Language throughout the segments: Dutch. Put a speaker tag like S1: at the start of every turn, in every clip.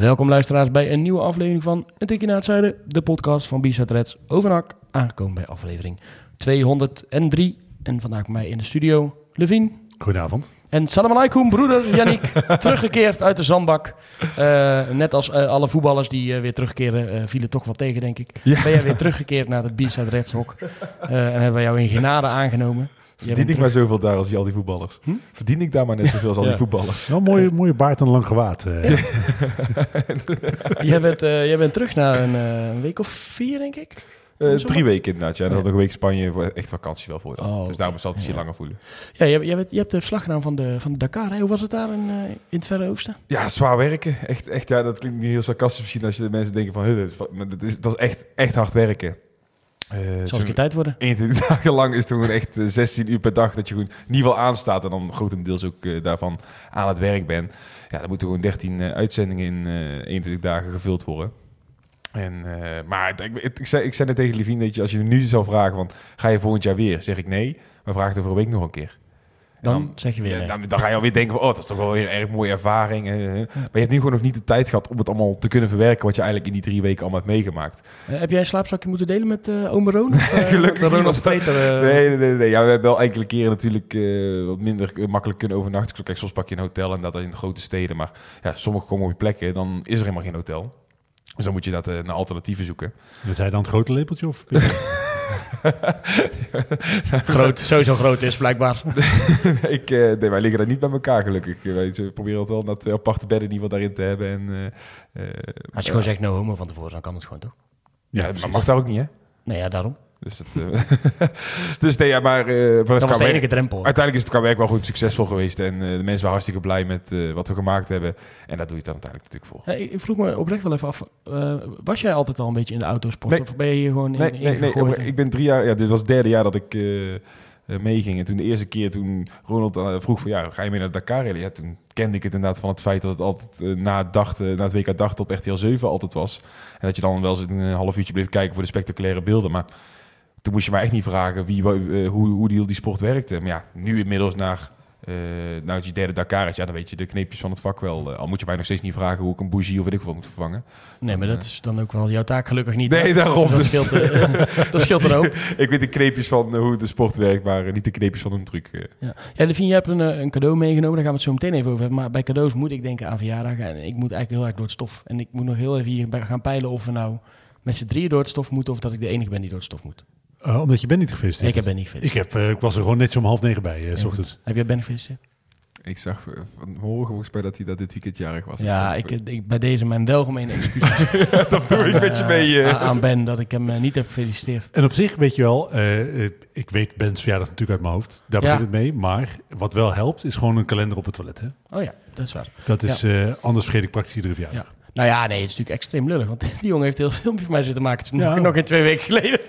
S1: Welkom luisteraars bij een nieuwe aflevering van Een Tikje naar het Zuiden, de podcast van Bizet Reds Overnak. Aangekomen bij aflevering 203 en vandaag bij mij in de studio Levine
S2: Goedenavond.
S1: en salam alaikum broeder Yannick, teruggekeerd uit de zandbak. Eh, net als eh, alle voetballers die eh, weer terugkeren, vielen toch wel tegen denk ik. Ben jij weer teruggekeerd naar het Bizet Reds hok en hebben wij jou in genade aangenomen.
S3: Verdien ik maar zoveel daar als die, al die voetballers?
S1: Hm?
S3: Verdien ik daar maar net zoveel als al die voetballers?
S2: Wel een mooie, mooie baard en lang gewaad. eh.
S1: jij, bent, eh, jij bent terug na een, eh, een week of vier denk ik.
S3: Eh, drie weken inderdaad, ja. En dan
S1: Ja.
S3: nog een week Spanje, voor echt vakantie wel voor dan.
S1: Oh,
S3: dus daarom zal het misschien
S1: Ja.
S3: langer voelen.
S1: Ja, je, je, hebt, je hebt de verslag gedaan van de, van de Dakar. Hè? Hoe was het daar in, eh, in het Verre Oosten?
S3: Ja, zwaar werken. Echt, echt, ja, dat klinkt niet heel sarcastisch misschien als je de mensen denken van... "Huh, dat is, maar dat is, dat is echt, echt hard werken. Eh,
S1: Zal ik tijd worden?
S3: 21 dagen lang is het gewoon echt eh, 16 uur per dag dat je gewoon niet wel aanstaat en dan grotendeels ook eh, daarvan aan het werk bent. Ja, dan moeten gewoon 13 eh, uitzendingen in eh 21 dagen gevuld worden. En, eh, maar het- ik, ik, ik, zei, ik zei net tegen Levine, dat je, als je me nu zou vragen van, ga je volgend jaar weer? Zeg ik nee, maar vraag het over een week nog een keer.
S1: Dan, zeg je weer
S3: ja, dan, dan ga je alweer denken van, oh, dat is toch wel weer een erg mooie ervaring. eh. Maar je hebt nu gewoon nog niet de tijd gehad om het allemaal te kunnen verwerken wat je eigenlijk in die drie weken allemaal hebt meegemaakt.
S1: Eh, heb jij een slaapzakje moeten delen met eh? Of, eh,
S3: Gelukkig
S1: de eh,
S3: Nee, nee, nee, nee. Ja, we hebben wel enkele keren natuurlijk eh, wat minder makkelijk kunnen overnachten. Kijk, soms pak je een hotel en dat in grote steden. Maar ja, sommige komen op je plekken, dan is er helemaal geen hotel. Dus dan moet je dat naar alternatieven zoeken.
S2: En zei dan het grote lepeltje? Of?
S1: groot, sowieso groot is blijkbaar.
S3: ik, eh, nee, wij liggen daar niet bij elkaar gelukkig. Wij ze proberen het wel naar twee aparte bedden in ieder geval daarin te hebben. En, eh, eh,
S1: Als je gewoon zegt no homo van tevoren, dan kan het gewoon toch?
S3: ja, maar mag daar ook niet, hè?
S1: Nee, ja, daarom.
S3: Dus, het, eh, dus nee, ja, maar... eh,
S1: Dat was de enige drempel.
S3: Uiteindelijk is het qua werk wel goed succesvol geweest. En eh, de mensen waren hartstikke blij met eh, wat we gemaakt hebben. En daar doe je het dan uiteindelijk natuurlijk voor.
S1: Ik- vroeg me oprecht wel even af, eh, was jij altijd al een beetje in de autosport?
S3: Nee.
S1: Of ben je hier gewoon in,
S3: Nee, nee, nee.
S1: ingegooid?
S3: Ik ben drie jaar... Ja, dit was het derde jaar dat ik meeging. En toen de eerste keer toen Ronald vroeg van... Ja, ga je mee naar de Dakar rally? Ja, toen kende ik het inderdaad van het feit dat het altijd na, het eh, na het WK dag op RTL 7 altijd was. En dat je dan wel eens een half uurtje bleef kijken voor de spectaculaire beelden. Maar toen moest je mij echt niet vragen wie, eh, hoe, hoe die, die sport werkte. Maar ja, nu inmiddels naar... nou, je derde Dakar is, ja, dan weet je de kneepjes van het vak wel. Eh, al moet je mij nog steeds niet vragen hoe ik een bougie of weet ik wat moet vervangen.
S1: Nee, maar dat is dan ook wel jouw taak gelukkig niet.
S3: Nee,
S1: hè?
S3: daarom.
S1: Dat
S3: Dus-
S1: scheelt, dat scheelt een hoop.
S3: ik weet de kneepjes van hoe de sport werkt, maar niet de kneepjes van een truc.
S1: Ja, ja Levine, je hebt een, een cadeau meegenomen. Daar gaan we het zo meteen even over hebben. Maar bij cadeaus moet ik denken aan verjaardagen. En ik moet eigenlijk heel erg door het stof. En ik moet nog heel even hier gaan peilen of we nou met z'n drieën door het stof moeten... of dat ik de enige ben die door het stof moet.
S2: Eh, omdat je bent niet gefeliciteerd.
S1: Ik heb ben niet
S2: ik,
S1: gefeliciteerd.
S2: heb, eh, ik was er gewoon netjes om half negen bij, eh, s
S1: Ja.
S2: ochtends.
S1: Heb jij Ben gefeliciteerd?
S3: Ik zag eh, vanmorgen volgens mij dat hij dat dit weekend jarig was.
S1: Ja, ik, ik, bij deze mijn welgemeene excuses
S3: dat doe ik met je mee. eh.
S1: aan- aan Ben dat ik hem niet heb gefeliciteerd.
S2: En op zich, weet je wel, ik weet Ben's verjaardag natuurlijk uit mijn hoofd. Daar
S1: Ja.
S2: begint het mee. Maar wat wel helpt, is gewoon een kalender op het toilet. Hè?
S1: Oh ja, dat is waar.
S2: Dat is, eh, anders vergeet ik praktisch iedere verjaardag.
S1: Ja. Nou ja, nee, het is natuurlijk extreem lullig. Want die jongen heeft heel veel filmpje voor mij zitten maken. Het is nog,
S2: Ja.
S1: nog in twee weken geleden.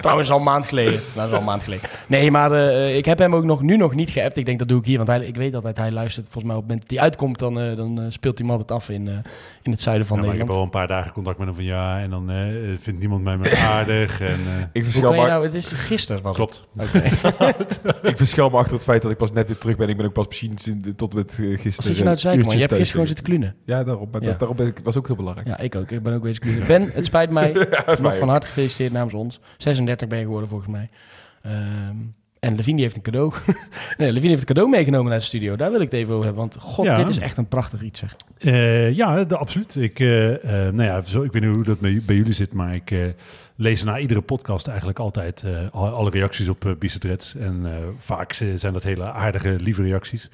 S1: Trouwens, al een maand geleden. Dat is al een maand geleden. Nee, maar eh, ik heb hem ook nog, nu nog niet geappt. Ik denk, dat doe ik hier. Want hij, ik weet altijd, hij luistert volgens mij op het moment dat hij uitkomt. Dan, eh, dan eh, speelt hij hem altijd af in, eh, in het zuiden van
S2: Ja, maar ik heb
S1: Nederland.
S2: al een paar dagen contact met hem van ja. En dan eh, vindt niemand mij meer aardig. En, eh,
S3: ik,
S1: Hoe
S3: verschil
S1: kan je
S3: me,
S1: nou... Het is gisteren was
S2: klopt.
S3: ik verschil me achter het feit dat ik pas net weer terug ben. Ik ben ook pas misschien tot en met gisteren.
S1: Wat zit je nou te zeiken, man? Je hebt gisteren gewoon zitten klunen.
S3: Ja, daarom. Maar
S1: Ja.
S3: dat- ik, was ook heel belangrijk.
S1: Ja, ik ook. Ik ben ook bezig klunen. Ben, het spijt mij. Nog van harte gefeliciteerd namens ons. 36 ben je geworden volgens mij. Ehm, en Levine heeft een cadeau. nee, Levine heeft een cadeau meegenomen naar de studio. Daar wil ik het even over hebben. Want god,
S2: Ja.
S1: dit is echt een prachtig iets zeg.
S2: Eh, ja, de- absoluut. Ik, eh, eh, nou ja, zo, ik weet niet hoe dat bij, bij jullie zit, maar ik eh, lees na iedere podcast eigenlijk altijd eh, al- alle reacties op uh. En eh, vaak zijn dat hele aardige, lieve reacties.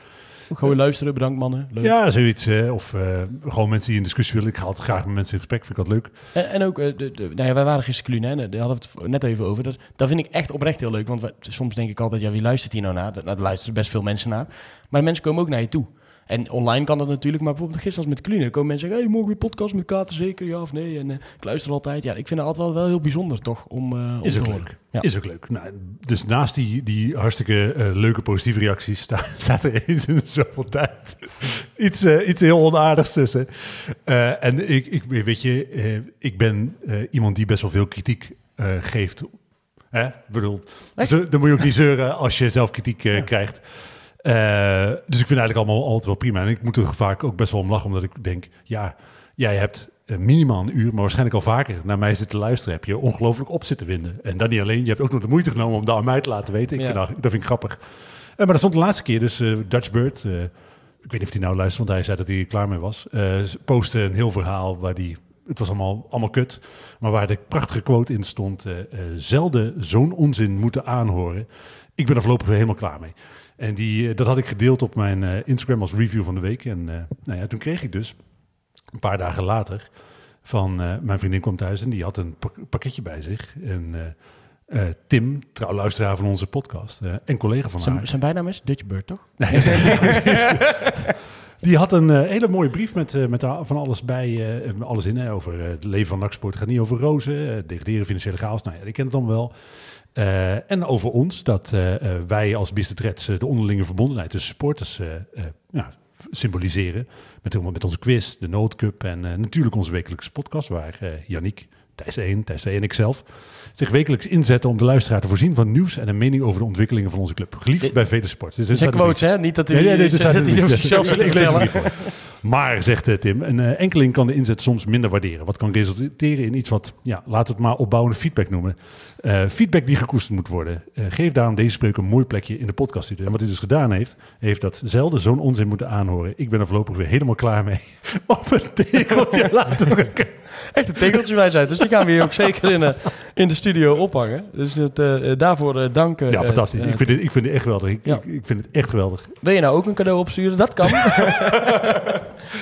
S1: Gewoon luisteren, bedankt mannen. Leuk.
S2: Ja, zoiets. eh, of eh, gewoon mensen die in discussie willen. Ik ga altijd graag met mensen in gesprek, vind ik dat leuk.
S1: En, en ook, eh, de, de, nou ja, wij waren gisteren culinair, daar hadden we het net even over. Dat, dat vind ik echt oprecht heel leuk. Want soms denk ik altijd, ja, wie luistert hier nou naar? Daar daar luisteren best veel mensen naar. Maar de mensen komen ook naar je toe. En online kan dat natuurlijk, maar bijvoorbeeld gisteren als met Klunen. komen mensen zeggen, hey, mogen we podcast met Katen zeker, ja of nee? En eh, ik luister altijd. Ja, ik vind het altijd wel, wel heel bijzonder, toch? Om, eh, om
S2: Is ook leuk.
S1: Ja.
S2: Is ook leuk. Nou, dus naast die, die hartstikke eh, leuke positieve reacties sta- staat er eens in zoveel tijd iets, iets heel onaardigs tussen. En ik, ik, weet je, ik ben iemand die best wel veel kritiek geeft. Hè? Ik bedoel, dus dan moet je ook niet zeuren als je zelf kritiek krijgt. Eh, dus ik vind het eigenlijk allemaal altijd wel prima. En ik moet er vaak ook best wel om lachen, omdat ik denk, ja, jij hebt eh, minimaal een uur, maar waarschijnlijk al vaker naar mij zitten luisteren. Heb je ongelooflijk op zitten winden. En dan niet alleen, je hebt ook nog de moeite genomen om dat aan mij te laten weten. Ik
S1: Ja.
S2: vind dat, dat vind ik grappig. Eh, maar dat stond de laatste keer, dus Dutch Bird, ik weet niet of hij nou luistert, want hij zei dat hij er klaar mee was. postte een heel verhaal waar die, het was allemaal, allemaal kut, maar waar de prachtige quote in stond, zelden zo'n onzin moeten aanhoren. Ik ben er voorlopig weer helemaal klaar mee. En die, eh, dat had ik gedeeld op mijn eh, Instagram als review van de week. En eh, nou ja, toen kreeg ik dus een paar dagen later van mijn vriendin kwam thuis en die had een pak- pakketje bij zich. En Tim, trouw luisteraar van onze podcast en collega van
S1: Zijn,
S2: haar.
S1: zijn bijnaam is Dutch Bird, toch?
S2: Die had een hele mooie brief met, met van alles bij, alles in. Hè, over het leven van Naksport. Het gaat niet over rozen, degraderen, financiële chaos. Nou ja, ik ken het dan wel. Eh, en over ons, dat eh, eh, wij als eh, de onderlinge verbondenheid tussen supporters ja, symboliseren. Met, met onze quiz, de Noodcup en natuurlijk onze wekelijkse podcast, waar Yannick, Thijs 1, Thijs 2 en ikzelf zich wekelijks inzetten om de luisteraar te voorzien van nieuws en een mening over de ontwikkelingen van onze club. Geliefd bij vele sports. Dus
S1: zijn quotes, hè? Niet dat hij
S2: Nee, nee, nee, Ik lees hem
S1: vertellen.
S2: niet voor. Maar, zegt eh, Tim, een eh, enkeling kan de inzet soms minder waarderen. Wat kan resulteren in iets wat, ja, laten we het maar opbouwende feedback noemen. Eh, feedback die gekoesterd moet worden. Geef daarom deze spreuk een mooi plekje in de podcast. En wat hij dus gedaan heeft, heeft dat zelden zo'n onzin moeten aanhoren. Ik ben er voorlopig weer helemaal klaar mee. Op een tegeltje laten drukken.
S1: Echt een tegeltje wij zijn. Dus die gaan we hier ook zeker in, eh, in de studio ophangen. Dus het, eh, eh, daarvoor eh, dank.
S2: Ja, fantastisch. ik, vind het, ik vind het echt geweldig. Ik,
S1: Ja.
S2: ik, ik vind het echt geweldig.
S1: Wil je nou ook een cadeau opsturen? Dat kan.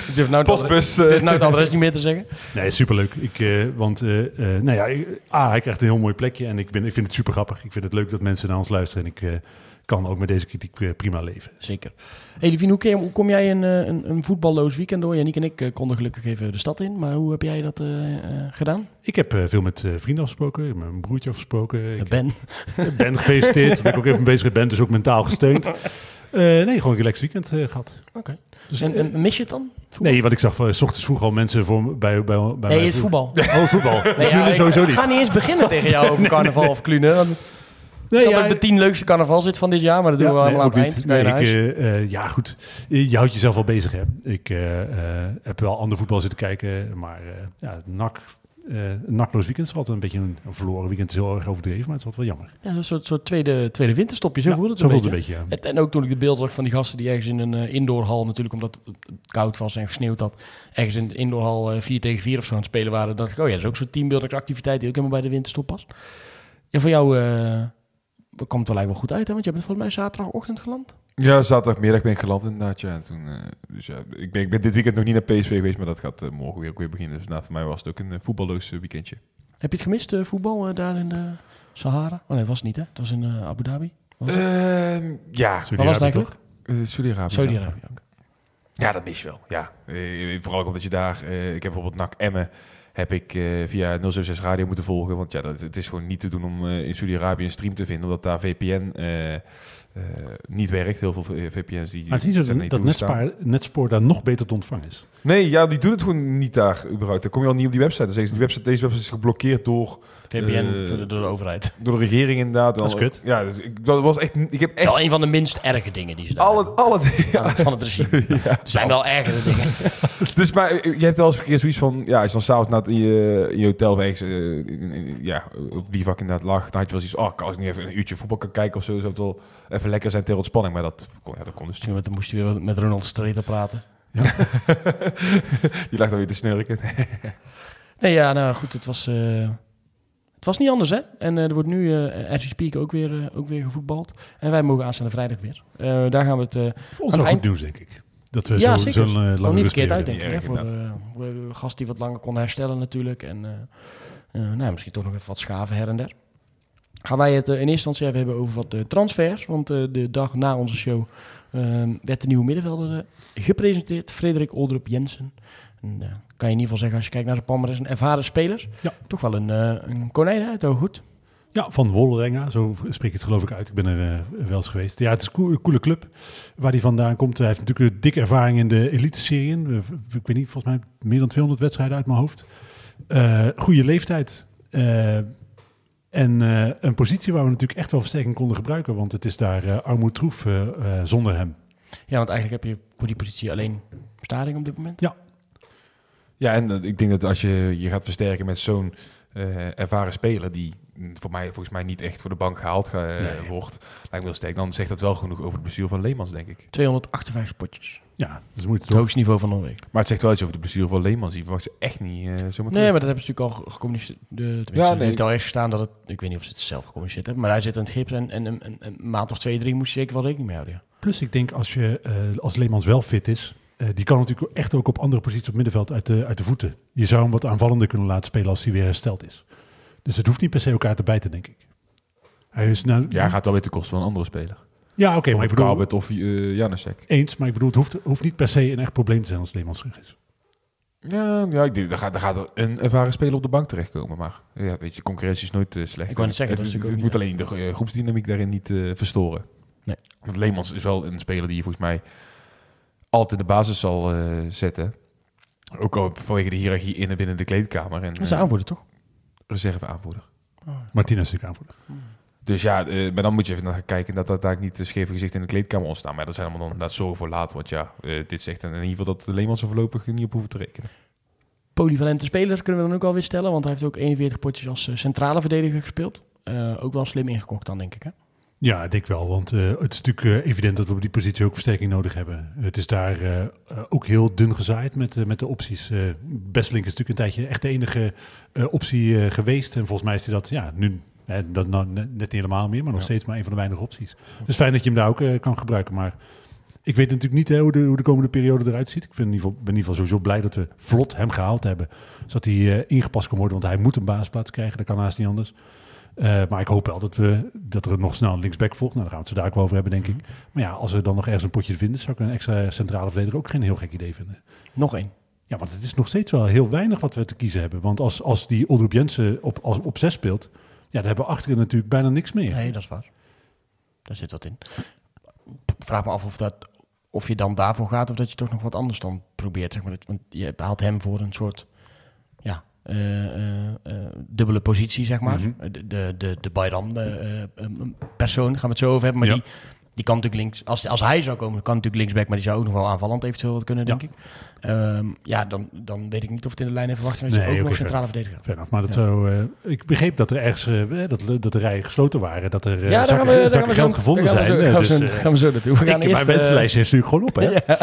S1: ik durf nou het, adres,
S3: Postbus.
S1: ik
S3: eh,
S1: durf nou het adres niet meer te zeggen.
S2: Nee, superleuk. Ik, eh, want, eh, eh, nou ja, ik- A, hij krijgt een heel mooi plekje. En ik, ben, ik vind het super grappig. Ik vind het leuk dat mensen naar ons luisteren. En ik eh, kan ook met deze kritiek prima leven.
S1: Zeker. Hey, hoe, kun je- hoe kom jij een, eh, een, een voetballoos weekend door? Janniek en ik eh, konden gelukkig even de stad in. Maar hoe heb jij dat eh, gedaan?
S2: Ik heb veel met vrienden afgesproken. Met mijn broertje afgesproken. Ik
S1: Ben.
S2: ben gefeliciteerd. ben ik ook even bezig met ben, dus ook mentaal gesteund. Nee, gewoon een relaxed weekend eh, gehad.
S1: Oké.
S2: Dus,
S1: En, en mis je het dan? Voetbal?
S2: nee, want ik zag van, s ochtends vroeg al mensen voor, bij, bij, bij
S1: nee, het voetbal.
S2: Oh, voetbal.
S1: Nee, ja, ik,
S2: sowieso
S1: ik
S2: niet.
S1: ga niet eens beginnen tegen jou over carnaval of klunen.
S2: Nee,
S1: ik had
S2: ja,
S1: ook de tien leukste carnaval zit van dit jaar, maar dat doen we
S2: Ja,
S1: allemaal
S2: nee,
S1: aan het eind.
S2: Nee, ik, eh, eh, ja, goed. Je houdt jezelf wel bezig, hè. Ik eh, eh, heb wel ander voetbal zitten kijken, maar eh ja, NAC, eh, een nakloos weekend is altijd een beetje een, een verloren weekend. is heel erg overdreven, maar het is altijd wel jammer.
S1: Ja, een soort, soort tweede, tweede winterstopje, zo
S2: Ja,
S1: voelde het
S2: zo
S1: een
S2: voelt het
S1: beetje.
S2: een beetje, ja.
S1: En, en ook toen ik de beelden zag van die gasten die ergens in een eh, indoorhal, natuurlijk omdat het koud was en gesneeuwd had, ergens in de indoorhal eh 4 tegen 4 of zo aan het spelen waren, dacht ik, oh ja, dat is ook zo'n teambuilding activiteit die ook helemaal bij de winterstop past. Ja, voor jou eh, komt wel eigenlijk wel goed uit, hè? want je bent volgens mij zaterdagochtend geland.
S3: Ja, zaterdagmiddag ben ik geland inderdaad. Ja. En toen, eh, dus ja, ik ben, ik ben dit weekend nog niet naar PSV geweest, maar dat gaat eh, morgen weer, ook weer beginnen. Dus nou, voor mij was het ook een eh, voetballoos weekendje.
S1: Heb je het gemist, voetbal daar in de Sahara? Oh nee, was het niet hè? Het was in Abu Dhabi. Was?
S3: Ehm, ja,
S1: Waar was het eigenlijk?
S3: Eh, Saudi-Arabië. Ja, dat mis je wel. Ja. Vooral omdat je daar... ik heb bijvoorbeeld NAC Emmen heb ik eh, via 076 Radio moeten volgen. Want ja, dat, het is gewoon niet te doen om eh, in Saudi-Arabië een stream te vinden. Omdat daar VPN eh, niet werkt. Heel veel VPN's die...
S2: Maar het is niet zo
S3: niet
S2: dat. Netspoor, daar nog beter te ontvangen is.
S3: Nee, ja, die doen het gewoon niet daar überhaupt. Dan kom je al niet op die website. Ze, die website deze website is geblokkeerd door,
S1: VPN
S3: Eh,
S1: door, de, overheid.
S3: door de regering inderdaad.
S2: Dat is kut.
S3: Ja, dus ik, dat was echt... Ik heb
S1: is
S3: echt
S1: wel een van de minst erge dingen die ze daar
S3: alle, alle
S1: Van het- van het regime. Er zijn wel ergere dingen.
S3: Dus maar eh, je hebt wel eens een keer zoiets van... Ja, als je dan s'avonds na het- in je, in je hotel in- ja, op die vak inderdaad lag... Dan had je wel zoiets oh, als ik nu even een uurtje voetbal kan kijken of zo... zou het wel even lekker zijn ter ontspanning. Maar dat kon, ja, dat kon dus
S1: met- dan moest je weer met Ronald Streeter praten.
S3: Die lag dan weer te snurken.
S1: Nee, ja, nou goed, het was, eh, het was niet anders, hè? En eh, er wordt nu, eh as we speak, ook weer, eh, ook weer gevoetbald. En wij mogen aanstaande vrijdag weer. Eh, daar gaan we het... eh
S2: Voor ons
S1: het
S2: goed nieuws, denk ik. Dat we
S1: Ja,
S2: zo,
S1: zeker.
S2: zo'n uh,
S1: kwam
S2: lange
S1: niet verkeerd uit,
S2: hebben.
S1: denk ik.
S3: Ja,
S1: Hè, voor eh, de gast die wat langer kon herstellen natuurlijk. En eh, eh, nou, misschien toch nog even wat schaven her en der. Gaan wij het eh, in eerste instantie even hebben over wat eh, transfers. Want eh, de dag na onze show ehm, werd de nieuwe middenvelder gepresenteerd. Frederik Oldrup Jensen. En, kan je in ieder geval zeggen, als je kijkt naar zijn palmarès en ervaren spelers.
S2: Ja.
S1: Toch wel een, eh, een konijn uit, goed.
S2: Ja, van Wollerenga, zo spreek ik het geloof ik uit. Ik ben er wel eens geweest. Ja, het is een cool- een coole club waar hij vandaan komt. Hij heeft natuurlijk een dikke ervaring in de elite-serieën. Eh, Ik weet niet, volgens mij meer dan 200 wedstrijden uit mijn hoofd. Goede leeftijd. Eh, en eh, een positie waar we natuurlijk echt wel versterking konden gebruiken. Want het is daar uh, armoedtroef eh, eh, zonder hem.
S1: Ja, want eigenlijk heb je voor die positie alleen Stading op dit moment.
S3: Ja, en eh, ik denk dat als je je gaat versterken met zo'n eh, ervaren speler... die voor mij, volgens mij niet echt voor de bank gehaald eh,
S2: Nee.
S3: wordt... lijkt me heel sterk. Dan zegt dat wel genoeg over het bestuur van Leemans, denk ik.
S1: 258 potjes.
S2: Ja, dat is moeite
S1: Het
S2: toch?
S1: hoogste niveau van Noorwegen.
S3: Maar het zegt wel iets over de bestuur van Leemans. Die verwacht ze echt niet eh zomaar
S1: Nee, maar dat hebben ze natuurlijk al ge- gecommuniceerd. De, tenminste,
S3: Ja, nee.
S1: heeft al ergens gestaan dat het... Ik weet niet of ze het zelf gecommuniceerd hebben. Maar hij zit aan het gips en, en een, maand of twee, drie moest je zeker wel rekening mee houden. Ja.
S2: Plus ik denk als, je, eh, als Leemans wel fit is... eh, die kan natuurlijk echt ook op andere posities op middenveld uit de, uit de voeten. Je zou hem wat aanvallender kunnen laten spelen als hij weer hersteld is. Dus het hoeft niet per se elkaar te bijten, denk ik. Hij is nou...
S3: Ja, gaat wel weer ten koste van een andere speler.
S2: Ja, oké, maar ik bedoel...
S3: Calbert of uh, Janusek.
S2: Eens, maar ik bedoel, het hoeft, hoeft niet per se een echt probleem te zijn als Leemans terug is.
S3: Ja, ja ik denk, daar gaat, daar gaat een ervaren speler op de bank terechtkomen. Maar ja, weet je, concurrentie is nooit eh, slecht.
S1: Ik wou net zeggen,
S3: het,
S1: dat
S3: het,
S1: natuurlijk
S3: het
S1: ook
S3: moet alleen de eh, groepsdynamiek daarin niet eh, verstoren.
S1: Nee.
S3: Want Leemans is wel een speler die je volgens mij altijd in de basis zal eh, zetten. Ook al vanwege de hiërarchie in en binnen de kleedkamer. En,
S1: Dat is
S3: eh,
S1: aanvoerder, toch?
S3: reserve aanvoerder.
S2: Martinez is natuurlijk aanvoerder.
S3: Dus ja, eh, maar dan moet je even naar gaan kijken dat dat daar niet een scheve gezicht in de kleedkamer ontstaan. Maar dat zijn allemaal dan dat zorgen voor later. Want ja, eh, dit zegt in ieder geval dat de Leemans er voorlopig niet op hoeven te rekenen.
S1: Polyvalente speler kunnen we dan ook alweer stellen. Want hij heeft ook 41 potjes als eh, centrale verdediger gespeeld. Eh, ook wel slim ingekocht dan, denk ik. Hè?
S2: Ja, ik denk wel, want eh, het is natuurlijk evident dat we op die positie ook versterking nodig hebben. Het is daar ook heel dun gezaaid met, met de opties. Eh Besselink is natuurlijk een tijdje echt de enige eh, optie eh, geweest. En volgens mij is hij dat, ja, nu hè, dat nou, net, niet helemaal meer, maar nog
S3: Ja.
S2: steeds maar een van de weinige opties. Dus fijn dat je hem daar ook eh, kan gebruiken. Maar ik weet natuurlijk niet hè, hoe, de, hoe de komende periode eruit ziet. Ik ben in, ieder geval, ben in ieder geval sowieso blij dat we vlot hem gehaald hebben. Zodat hij eh, ingepast kan worden, want hij moet een basisplaats krijgen. Dat kan haast niet anders. Uh, maar ik hoop wel dat, we, dat er nog snel een linksback volgt. Nou, daar gaan we het zo daar ook wel over hebben, denk ik. Maar ja, als er dan nog ergens een potje te vinden is, zou ik een extra centrale verdediger ook geen heel gek idee vinden.
S1: Nog één.
S2: Ja, want het is nog steeds wel heel weinig wat we te kiezen hebben. Want als, als die Oldroep Jensen op, als, op zes speelt, ja, dan hebben we achterin natuurlijk bijna niks meer.
S1: Nee, dat is waar. Daar zit wat in. Vraag me af of, dat, of je dan daarvoor gaat of dat je toch nog wat anders dan probeert. Zeg maar. Want je haalt hem voor een soort ja, uh, uh, uh, dubbele positie, zeg maar. Mm -hmm. De, de, de, de Bayram persoon, gaan we het zo over hebben. Maar ja. die, die kan natuurlijk links... Als, als hij zou komen, kan natuurlijk linksback... maar die zou ook nog wel aanvallend eventueel wat kunnen, denk ik. Um, ja, dan, dan weet ik niet of het in de lijn in verwachting is... dat je ook nog centrale verdediger
S2: maar dat ja. zou... Uh, ik begreep dat er ergens... Uh, dat, dat de rijen gesloten waren. Dat er uh,
S1: ja,
S2: zakken,
S1: we,
S2: zakken geld gevonden
S1: gaan
S2: zijn.
S1: We zo,
S2: dus,
S1: gaan, we, gaan we zo naartoe. We gaan
S2: ik, eerst, mijn wensenlijstje is natuurlijk gewoon op, hè?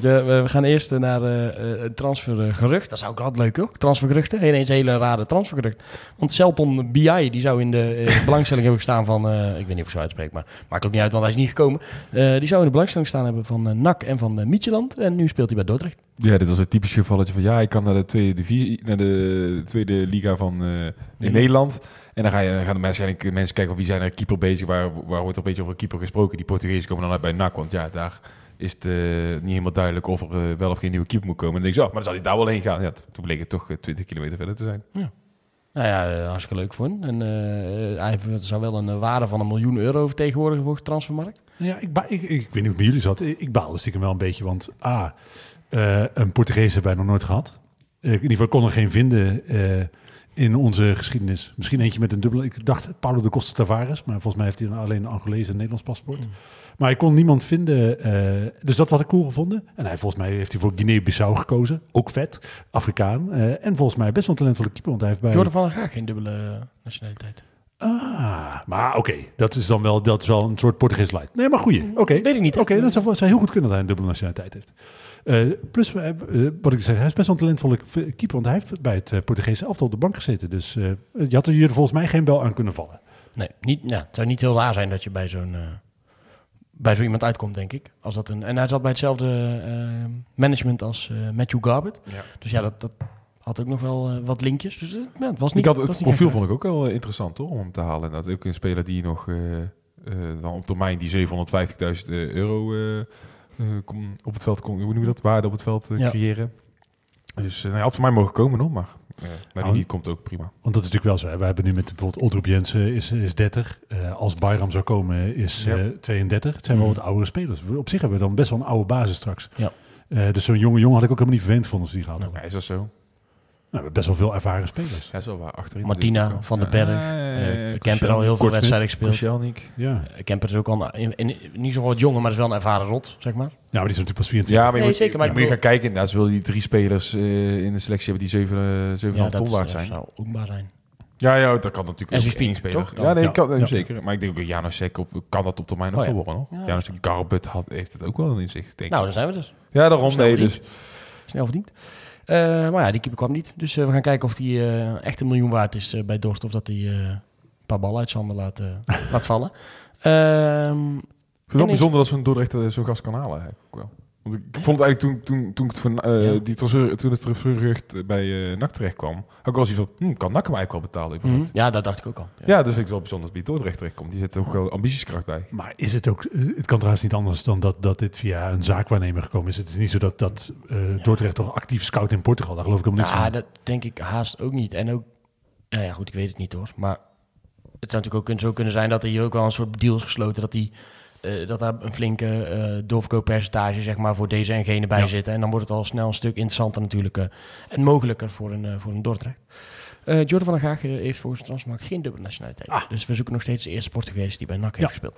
S1: ja. we gaan eerst naar het transfergerucht. Dat is ook altijd leuk, hoor. Transfergeruchten. Ineens een hele rare transfergerucht. Want Celton BI, die zou in de belangstelling hebben gestaan van... ik weet niet of ik zo uitspreek, maar maakt ook niet uit, want hij is niet gekomen. die zou in de belangstelling staan hebben van NAC en van Mietjeland. En nu speelt hij bij Dordrecht.
S3: Ja, dit was een typisch gevalletje van ja, ik kan naar de tweede divisie, naar de tweede liga van uh, in ja. Nederland. En dan, ga je, dan gaan de waarschijnlijk mensen kijken wie zijn er keeper bezig, waar, waar wordt er een beetje over een keeper gesproken. Die Portugezen komen dan uit bij NAC, want ja, daar is het uh, niet helemaal duidelijk of er uh, wel of geen nieuwe keeper moet komen. En dan denk je, oh, maar dan zal hij daar wel heen gaan. Ja, toen bleek het toch 20 kilometer verder te zijn.
S1: Ja. Nou ja, hartstikke leuk voor hem. En uh, hij zou wel een waarde van een miljoen euro vertegenwoordigen voor de transfermarkt.
S2: Ja, ik, ik, ik, ik weet niet hoe het met jullie zat. Ik, ik baalde stiekem wel een beetje, want A, uh, een Portugees hebben wij nog nooit gehad. Uh, in ieder geval kon er geen vinden uh, in onze geschiedenis. Misschien eentje met een dubbele... Ik dacht Paulo de Costa Tavares, maar volgens mij heeft hij alleen een Angolees en Nederlands paspoort. Mm. Maar ik kon niemand vinden. Uh, dus dat had ik cool gevonden. En hij, volgens mij heeft hij voor Guinea-Bissau gekozen. Ook vet. Afrikaan. Uh, en volgens mij best wel een talentvolle keeper. Want hij heeft bij...
S1: Jordan van graag geen dubbele nationaliteit.
S2: Ah, maar oké. Okay. Dat is dan wel, dat is wel een soort Portugees light. Nee, maar goeie. Oké. Okay.
S1: Weet ik niet.
S2: Oké, okay, dat zou, zou heel goed kunnen dat hij een dubbele nationaliteit heeft. Uh, plus, uh, wat ik zeg, hij is best wel een talentvolle keeper. Want hij heeft bij het uh, Portugese elftal op de bank gezeten. Dus je had er hier volgens mij geen bel aan kunnen vallen.
S1: Nee, niet, ja, het zou niet heel raar zijn dat je bij zo'n bij zo iemand uitkomt, denk ik. Als dat een, en hij zat bij hetzelfde uh, management als uh, Matthew Garbett. Ja. Dus ja, dat, dat had ook nog wel uh, wat linkjes. Dus ja, het was niet.
S3: Ik had, het profiel vond ik ook wel interessant hoor, om hem te halen. En dat ook een speler die nog eh, dan op termijn die 750.000 euro eh, eh, kom- op het veld, hoe noem je dat, waarde op het veld eh,
S1: Ja.
S3: creëren. Dus eh, nou, hij had voor mij mogen komen nog, maar eh maar die
S2: Nou,
S3: niet komt ook prima.
S2: Want dat is natuurlijk wel zo. Hè. We hebben nu met bijvoorbeeld Oldroep Jensen is, is 30. Eh, als Bayram zou komen is
S3: Ja.
S2: eh, 32. Het zijn wel
S1: Mhm.
S2: wat oudere spelers. Op zich hebben we dan best wel een oude basis straks.
S1: Ja.
S2: Eh, dus zo'n jonge jongen had ik ook helemaal niet verwend gevonden als die hadden.
S3: Ja, is dat zo?
S2: Nou, we hebben best wel veel ervaren spelers.
S3: Ja, wel waar. Achterin
S1: Martina. Van den
S3: Ja,
S1: Berg,
S3: ja, ja, ja,
S1: eh, Kemper al heel veel wedstrijden gespeeld.
S2: Ja.
S1: Eh, Kemper is ook al in, in- niet zo wat jonger, maar is wel een ervaren rot, zeg maar.
S2: ja, maar die is natuurlijk pas 24.
S3: Ja, maar je
S1: Nee,
S3: moet,
S1: zeker, maar
S3: je
S1: ik
S3: moet je gaan kijken. Inderdaad, ze willen die drie spelers eh, in de selectie hebben die 7, uh, 7,5 ton waard zijn.
S1: zou ook maar zijn.
S3: Ja, ja, dat kan natuurlijk ook één speler. Ja, nee,
S2: Ja.
S3: kan, nee,
S2: Ja.
S3: zeker. Maar ik denk ook Janosek op, kan dat op termijn ook
S1: Oh, ja.
S3: wel worden.
S1: Ja,
S3: Janosek Garbut had, heeft het ook wel in zich, denk
S1: Nou,
S3: ik.
S1: daar zijn we dus.
S3: Ja, daarom.
S1: snel
S3: Nee,
S1: verdiend.
S3: dus,
S1: Snel verdiend. Eh, maar ja, die keeper kwam niet. Dus eh, we gaan kijken of die eh, echt een miljoen waard is bij Dorst. Of dat hij een paar ballen uit Sander laat, eh, laat vallen.
S3: Vind het wel
S1: En
S3: bijzonder dat zo'n Dordrecht zo'n gast kan halen. Eigenlijk ook wel. Want ik ik vond het eigenlijk toen, toen, toen, het, van, eh,
S1: Ja.
S3: die transfer, toen het transfergerucht bij eh NAC terecht kwam, ik wel zoiets van, hm, kan NAC hem eigenlijk wel betalen?
S1: mhm. Ja, dat dacht ik ook al. Ja.
S3: Ja, dus vind ik wel bijzonder dat hij bij Dordrecht terecht komt. Die zit er ook wel ambitieskracht bij.
S2: Maar is het ook, eh, het kan trouwens niet anders dan dat, dat dit via een zaakwaarnemer gekomen is. Het is niet zo dat, dat eh Dordrecht toch actief scout in Portugal. Daar geloof ik helemaal niks
S1: Ja,
S2: van.
S1: dat denk ik haast ook niet. En ook, ja, ja, goed, ik weet het niet hoor. Maar het zou natuurlijk ook kunnen, zo kunnen zijn dat er hier ook wel een soort deal is gesloten. Dat, die, eh, dat daar een flinke eh doorverkooppercentage zeg maar, voor deze en gene bij
S2: Ja.
S1: zitten. En dan wordt het al snel een stuk interessanter natuurlijk. eh, en mogelijker voor een, eh, voor een Dordrecht. Eh Jordan van der Gaag heeft volgens de Transfermarkt geen dubbele nationaliteit.
S2: Ah.
S1: Dus we zoeken nog steeds de eerste Portugees die bij NAC heeft
S2: Ja.
S1: gespeeld.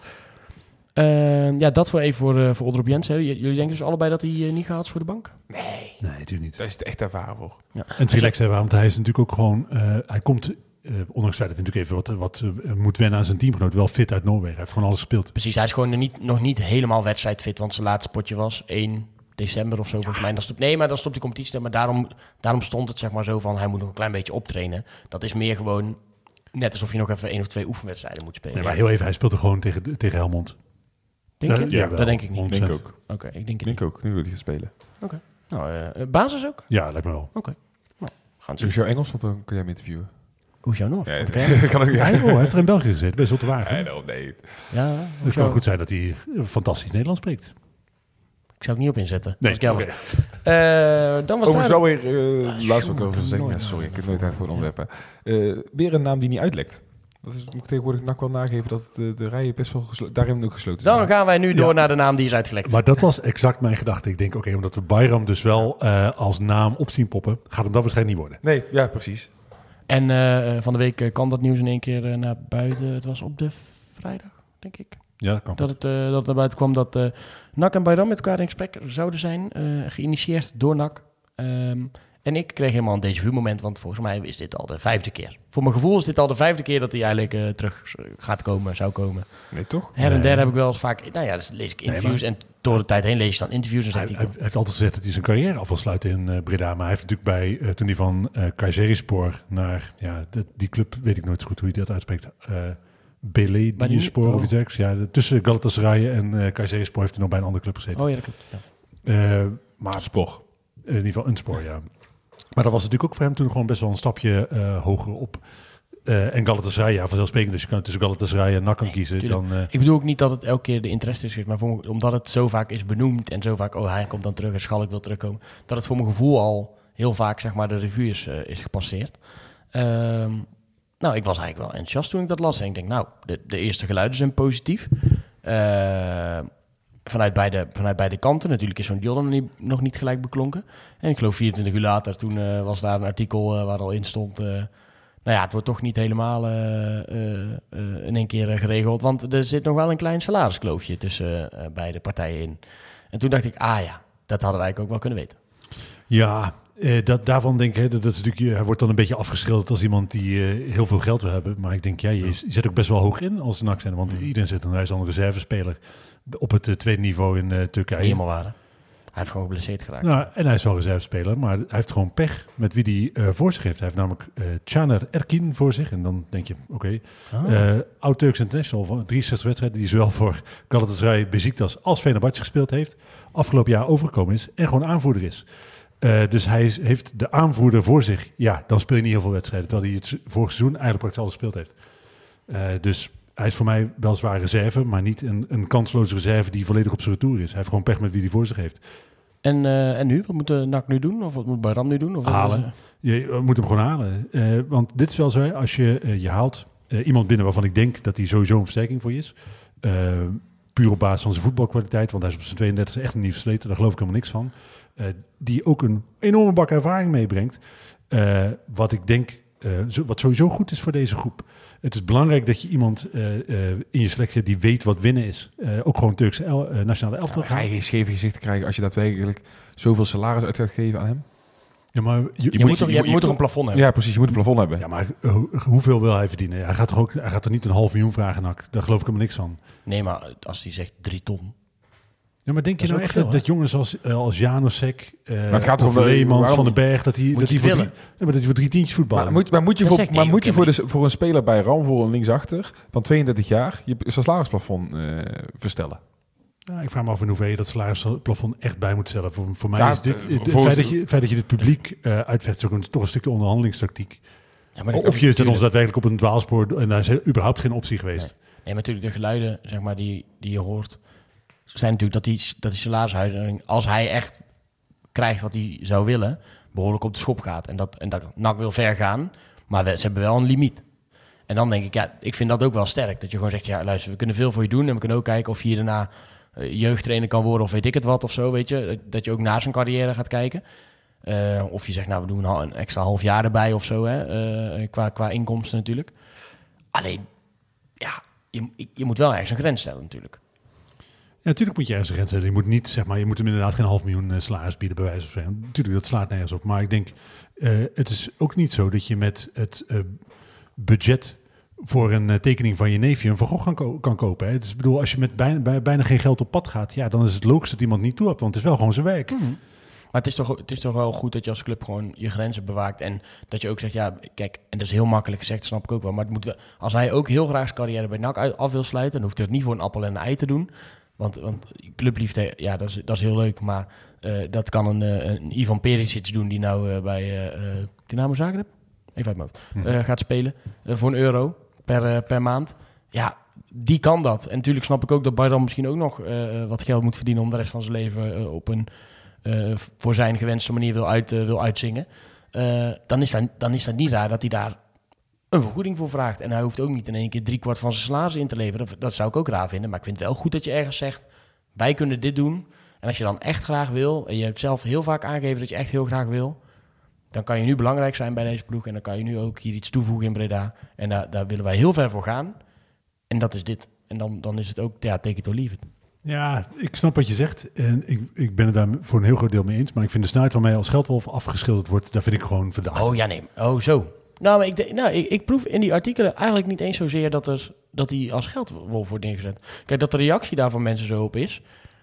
S1: Eh, ja, dat voor even voor, eh voor Odrop Jensen. J- Jullie denken dus allebei dat hij niet gehaald is voor de bank?
S3: Nee.
S2: Nee, natuurlijk niet.
S3: Daar is het echt ervaren voor.
S1: Ja.
S2: En het relaxed hebben, want hij is natuurlijk ook gewoon, eh, hij komt, eh, ondanks het feit dat hij natuurlijk even wat, wat eh, moet wennen aan zijn teamgenoot, wel fit uit Noorwegen. Hij heeft gewoon alles gespeeld.
S1: Precies, hij is gewoon niet, nog niet helemaal wedstrijdfit, want zijn laatste potje was 1 december of zo volgens mij. Dan stopt, nee, maar dan stopt die competitie, maar daarom, daarom stond het zeg maar zo van, hij moet nog een klein beetje optrainen. Dat is meer gewoon, net alsof je nog even één of twee oefenwedstrijden moet spelen.
S2: Nee, maar heel even, hij speelde gewoon tegen, tegen Helmond.
S1: denk je?
S2: Eh, jawel,
S1: dat denk ik niet.
S2: 100%.
S3: Denk ik ook.
S1: Oké, ik denk het
S3: Ik denk ook. Nu wil hij gaan spelen.
S1: niet. Nou, eh, basis ook?
S2: Ja, lijkt me wel.
S1: Gaan we zien.
S3: Dus jouw Engels, want dan kun jij hem interviewen.
S1: Hoe is jouw Noord?
S3: Ja,
S1: Oké.
S3: kan ook.
S2: Hij, oh, hij heeft er in België gezeten, bij Zottewagen.
S3: Nee, daarom, nee.
S1: Ja,
S2: Het kan goed zijn dat hij fantastisch Nederlands spreekt.
S1: ik zou het niet op inzetten.
S2: Nee,
S1: ik was. Eh, dan was daar...
S3: wel weer, eh laatst ook over zeggen. Ja, sorry, ik heb nooit tijd voor het
S1: Ja.
S3: onderwerp. hè. Eh, weer een naam die niet uitlekt. Dat is, moet ik tegenwoordig NAC wel nageven dat de, de rijen best wel gesloten, daarin ook gesloten zijn.
S1: Dan gaan wij nu door
S2: Ja.
S1: naar de naam die is uitgelekt.
S2: Maar dat was exact mijn gedachte. Ik denk, oké, omdat we Bayram dus wel eh, als naam op zien poppen, gaat hem dat waarschijnlijk niet worden.
S3: Nee, ja, precies.
S1: En eh, van de week eh, kwam dat nieuws in één keer eh, naar buiten. Het was op de vrijdag, denk ik.
S2: Ja, dat kan.
S1: Dat het, eh, dat het naar buiten kwam dat eh NAC en Bayram met elkaar in gesprek zouden zijn. eh, geïnitieerd door NAC. Ehm, en ik kreeg helemaal een déjà vu moment, want volgens mij is dit al de vijfde keer. Voor mijn gevoel is dit al de vijfde keer dat hij eigenlijk eh, terug gaat komen, zou komen.
S3: Nee, toch?
S1: Her en
S2: Nee.
S1: der heb ik wel eens vaak, nou ja, dus lees ik interviews en door de tijd heen lees je dan interviews en
S2: Hij,
S1: zegt
S2: hij-
S1: hij,
S2: hij heeft altijd gezegd dat hij zijn carrière af wil sluiten in eh, Breda. Maar hij heeft natuurlijk bij, eh, toen hij van eh Kayserispor naar, ja, de- die club, weet ik nooit zo goed hoe je dat uitspreekt. eh Bele,
S1: Maar die-
S2: Spoor of
S1: oh.
S2: iets dergelijks. Ja, de- tussen Galatasaray en eh Kayserispor heeft hij nog bij een andere club gezeten.
S1: oh ja, dat klopt. Ja.
S2: Eh, maar
S3: Spor.
S2: in ieder geval een spoor, ja. Maar dat was natuurlijk ook voor hem toen gewoon best wel een stapje eh, hoger op. Eh, en Galatasaray, ja, vanzelfsprekend. Dus je kan tussen Galatasaray en NAC kan kiezen.
S1: tuurlijk.
S2: Dan, eh,
S1: Ik bedoel ook niet dat het elke keer de interesse is, maar voor, me- omdat het zo vaak is benoemd en zo vaak, oh hij komt dan terug en Schalk wil terugkomen, dat het voor mijn gevoel al heel vaak zeg maar de revue is, is gepasseerd. Ehm, nou, ik was eigenlijk wel enthousiast toen ik dat las en ik denk, nou, de, de eerste geluiden zijn positief. Vanuit, beide, vanuit beide kanten. Natuurlijk is zo'n deal dan niet, nog niet gelijk beklonken. En ik geloof 24 uur later, toen eh, was daar een artikel eh, waar al in stond... eh, nou ja, het wordt toch niet helemaal in één keer geregeld. Want er zit nog wel een klein salariskloofje tussen beide partijen in. En toen dacht ik, ah ja, dat hadden wij eigenlijk ook wel kunnen weten.
S2: Ja, eh, dat, daarvan denk ik, hè, dat, dat is natuurlijk, hij wordt dan een beetje afgeschilderd als iemand die eh, heel veel geld wil hebben. Maar ik denk, ja, je, je zet ook best wel hoog in als een accent. Want iedereen zit dan, hij is dan een reservespeler op het eh, tweede niveau in eh, Turkije.
S1: Helemaal waar. hè? Hij heeft gewoon geblesseerd geraakt.
S2: Nou, en hij is wel reservespeler, maar hij heeft gewoon pech met wie hij eh, voor zich heeft. Hij heeft namelijk Caner Erkin voor zich. En dan denk je, oké,
S1: Ah.
S2: oud-Turks International van 63 wedstrijden, die zowel voor Galatasaray, Besiktas als Fenerbahce gespeeld heeft. Afgelopen jaar overgekomen is en gewoon aanvoerder is. Dus hij is- heeft de aanvoerder voor zich. Ja, dan speel je niet heel veel wedstrijden. Terwijl hij het vorig seizoen eigenlijk praktisch alles gespeeld heeft. Dus hij is voor mij wel zwaar reserve, maar niet een, een kansloze reserve die volledig op zijn retour is. Hij heeft gewoon pech met wie hij voor zich heeft.
S1: En, eh, en nu? Wat moet de NAC nu doen? Of wat moet Bayram nu doen? Of wat
S2: Halen.
S1: is, eh,
S2: Je eh, moet hem gewoon halen. Eh, want dit is wel zo, als je, eh, je haalt eh, iemand binnen waarvan ik denk dat hij sowieso een versterking voor je is. eh, puur op basis van zijn voetbalkwaliteit, want hij is op zijn 32 echt niet versleten, daar geloof ik helemaal niks van. Eh, die ook een enorme bak ervaring meebrengt. Eh, wat ik denk, eh, zo, wat sowieso goed is voor deze groep. Het is belangrijk dat je iemand eh, eh, in je selectie hebt die weet wat winnen is. Eh, ook gewoon Turkse el- nationale elftal.
S3: Ja, ga je geen scheve gezicht krijgen als je daadwerkelijk zoveel salaris uit gaat geven aan hem?
S2: Ja, maar je,
S1: Je,
S3: moet
S1: moet, toch,
S3: je-
S1: moet toch een plafond hebben?
S3: Ja, precies. Je moet een plafond hebben.
S2: Ja, maar ho- hoeveel wil hij verdienen? Hij gaat, toch ook, hij gaat er niet een half miljoen vragen, Nak. Daar geloof ik helemaal niks van.
S1: Nee, maar als hij zegt drie ton.
S2: Ja, maar denk
S1: Dat
S2: je nou echt
S1: veel,
S2: dat, jongens als, eh, als Janosek, eh
S3: het gaat
S2: of
S3: om, eh,
S2: Leemans,
S3: waarom-
S2: Van den Berg, dat die, dat
S1: je
S2: die voor drie, maar dat die voor drie tientjes voetballen?
S3: Maar moet, maar moet je,
S1: Dat
S3: voor, maar moet je voor, de, voor een speler bij Ram, voor een linksachter van 32 jaar, je salarisplafond eh verstellen?
S2: Ja, ik vraag me af in hoeverre je dat salarisplafond echt bij moet stellen. Voor, voor mij
S3: Ja,
S2: is dit,
S3: het-
S2: het, het
S3: volgens-
S2: feit, dat je, het feit dat je dit publiek eh uitvecht, is ook een, toch een stukje onderhandelingstactiek.
S1: Ja, maar
S2: Of je zet ons daadwerkelijk op een dwaalspoor en daar is überhaupt geen optie geweest.
S1: Nee, maar natuurlijk de geluiden zeg maar, die, die je hoort, zijn natuurlijk dat die, dat die salarishuizing, als hij echt krijgt wat hij zou willen, behoorlijk op de schop gaat. En dat, en dat NAC wil ver gaan, maar we- ze hebben wel een limiet. En dan denk ik, ja, ik vind dat ook wel sterk. Dat je gewoon zegt, ja, luister, we kunnen veel voor je doen. En we kunnen ook kijken of je hier daarna eh, jeugdtrainer kan worden of weet ik het wat of zo, weet je. Dat- je ook na zijn carrière gaat kijken. Eh, of je zegt, nou, we doen een extra half jaar erbij of zo, hè, eh, qua, qua inkomsten natuurlijk. Alleen, ja, je, je moet wel ergens een grens stellen natuurlijk.
S2: Ja, natuurlijk moet je ergens een grens hebben. Je moet niet, zeg maar, je moet hem inderdaad geen half miljoen eh, salaris bieden, bij wijze van. Natuurlijk, dat slaat nergens op. Maar ik denk, eh, het is ook niet zo dat je met het eh, budget voor een tekening van je neefje een Van Gogh kan, kan kopen. Hè. Ik bedoel, als je met bijna, bij, bijna geen geld op pad gaat, ja, dan is het logisch dat iemand niet toe hebt, want het is wel gewoon zijn werk.
S1: Maar het is, toch, het is toch wel goed dat je als club gewoon je grenzen bewaakt. En dat je ook zegt, ja, kijk, en dat is heel makkelijk gezegd, snap ik ook wel. Maar het moet als hij ook heel graag zijn carrière bij NAC af wil sluiten, dan hoeft hij het niet voor een appel en een ei te doen. Want, want clubliefde, ja, dat is, dat is heel leuk. Maar eh, dat kan een, eh, een Ivan Perisic doen die nou eh, bij Dynamo Zagreb, even uit mijn hoofd, eh, gaat spelen voor een euro per, per maand. Ja, die kan dat. En natuurlijk snap ik ook dat Bayram misschien ook nog wat geld moet verdienen om de rest van zijn leven op een voor zijn gewenste manier wil, uit, wil uitzingen. Dan, is dat, dan is dat niet raar dat hij daar een vergoeding voor vraagt. En hij hoeft ook niet in één keer driekwart van zijn salaris in te leveren. Dat, zou ik ook raar vinden. Maar ik vind het wel goed dat je ergens zegt, wij kunnen dit doen. En als je dan echt graag wil, en je hebt zelf heel vaak aangegeven dat je echt heel graag wil, dan kan je nu belangrijk zijn bij deze ploeg. En dan kan je nu ook hier iets toevoegen in Breda. En daar, daar willen wij heel ver voor gaan. En dat is dit. En dan, dan is het ook, ja, take it or leave it.
S2: Ja, ik snap wat je zegt. En ik, ik ben het daar voor een heel groot deel mee eens. Maar ik vind de snelheid waarmee als geldwolf afgeschilderd wordt, daar vind ik gewoon verdacht.
S1: Oh ja, nee. Oh, zo. Nou, maar ik, nou, ik, ik proef in die artikelen eigenlijk niet eens zozeer dat, er, dat hij als geldwolf wordt neergezet. Kijk, dat de reactie daar van mensen zo op is,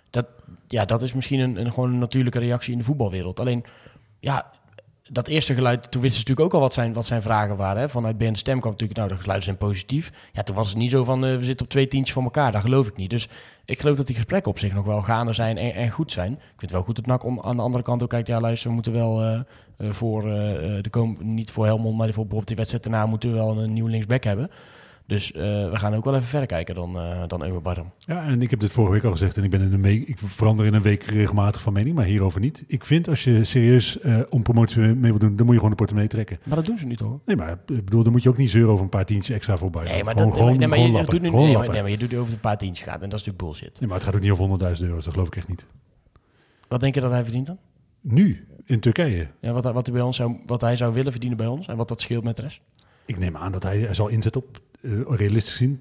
S1: dat, ja, dat is misschien een, een, gewoon een natuurlijke reactie in de voetbalwereld. Alleen, ja, dat eerste geluid, toen wisten ze natuurlijk ook al wat zijn, wat zijn vragen waren. Hè? Vanuit BN Stem kwam natuurlijk, nou, de geluiden zijn positief. Ja, toen was het niet zo van, eh, we zitten op twee tientjes van elkaar. Dat geloof ik niet. Dus ik geloof dat die gesprekken op zich nog wel gaande zijn en, goed zijn. Ik vind het wel goed dat NAC om, aan de andere kant ook kijkt, ja, luister, we moeten wel eh, eh, voor de kom niet voor Helmond, maar voor bijvoorbeeld die wedstrijd daarna moeten we wel een nieuw linksback hebben. Dus eh, we gaan ook wel even verder kijken dan, eh dan.
S2: Ja, en ik heb dit vorige week al gezegd en ik ben in een week, ik verander in een week regelmatig van mening, maar hierover niet. Ik vind als je serieus eh, om promotie mee wil doen, dan moet je gewoon de portemonnee trekken.
S1: Maar dat doen ze nu toch?
S2: Nee, maar ik bedoel, dan moet je ook niet zeuren over een paar tientjes extra voorbij.
S1: Nee, maar,
S2: gewoon,
S1: dat,
S2: gewoon,
S1: nee, maar
S2: gewoon
S1: je,
S2: lappen.
S1: doet nu,
S2: Gewoon
S1: nee, maar,
S2: lappen.
S1: nee, maar je doet over een paar tientjes gaat en dat is natuurlijk bullshit.
S2: Nee, maar het gaat ook niet over 100.000 euro's, dat geloof ik echt niet.
S1: Wat denk je dat hij verdient dan?
S2: Nu, in Turkije.
S1: Ja, wat, wat, hij bij ons zou, wat hij zou willen verdienen bij ons en wat dat scheelt met de rest?
S2: Ik neem aan dat hij, hij zal inzet op, realistisch gezien,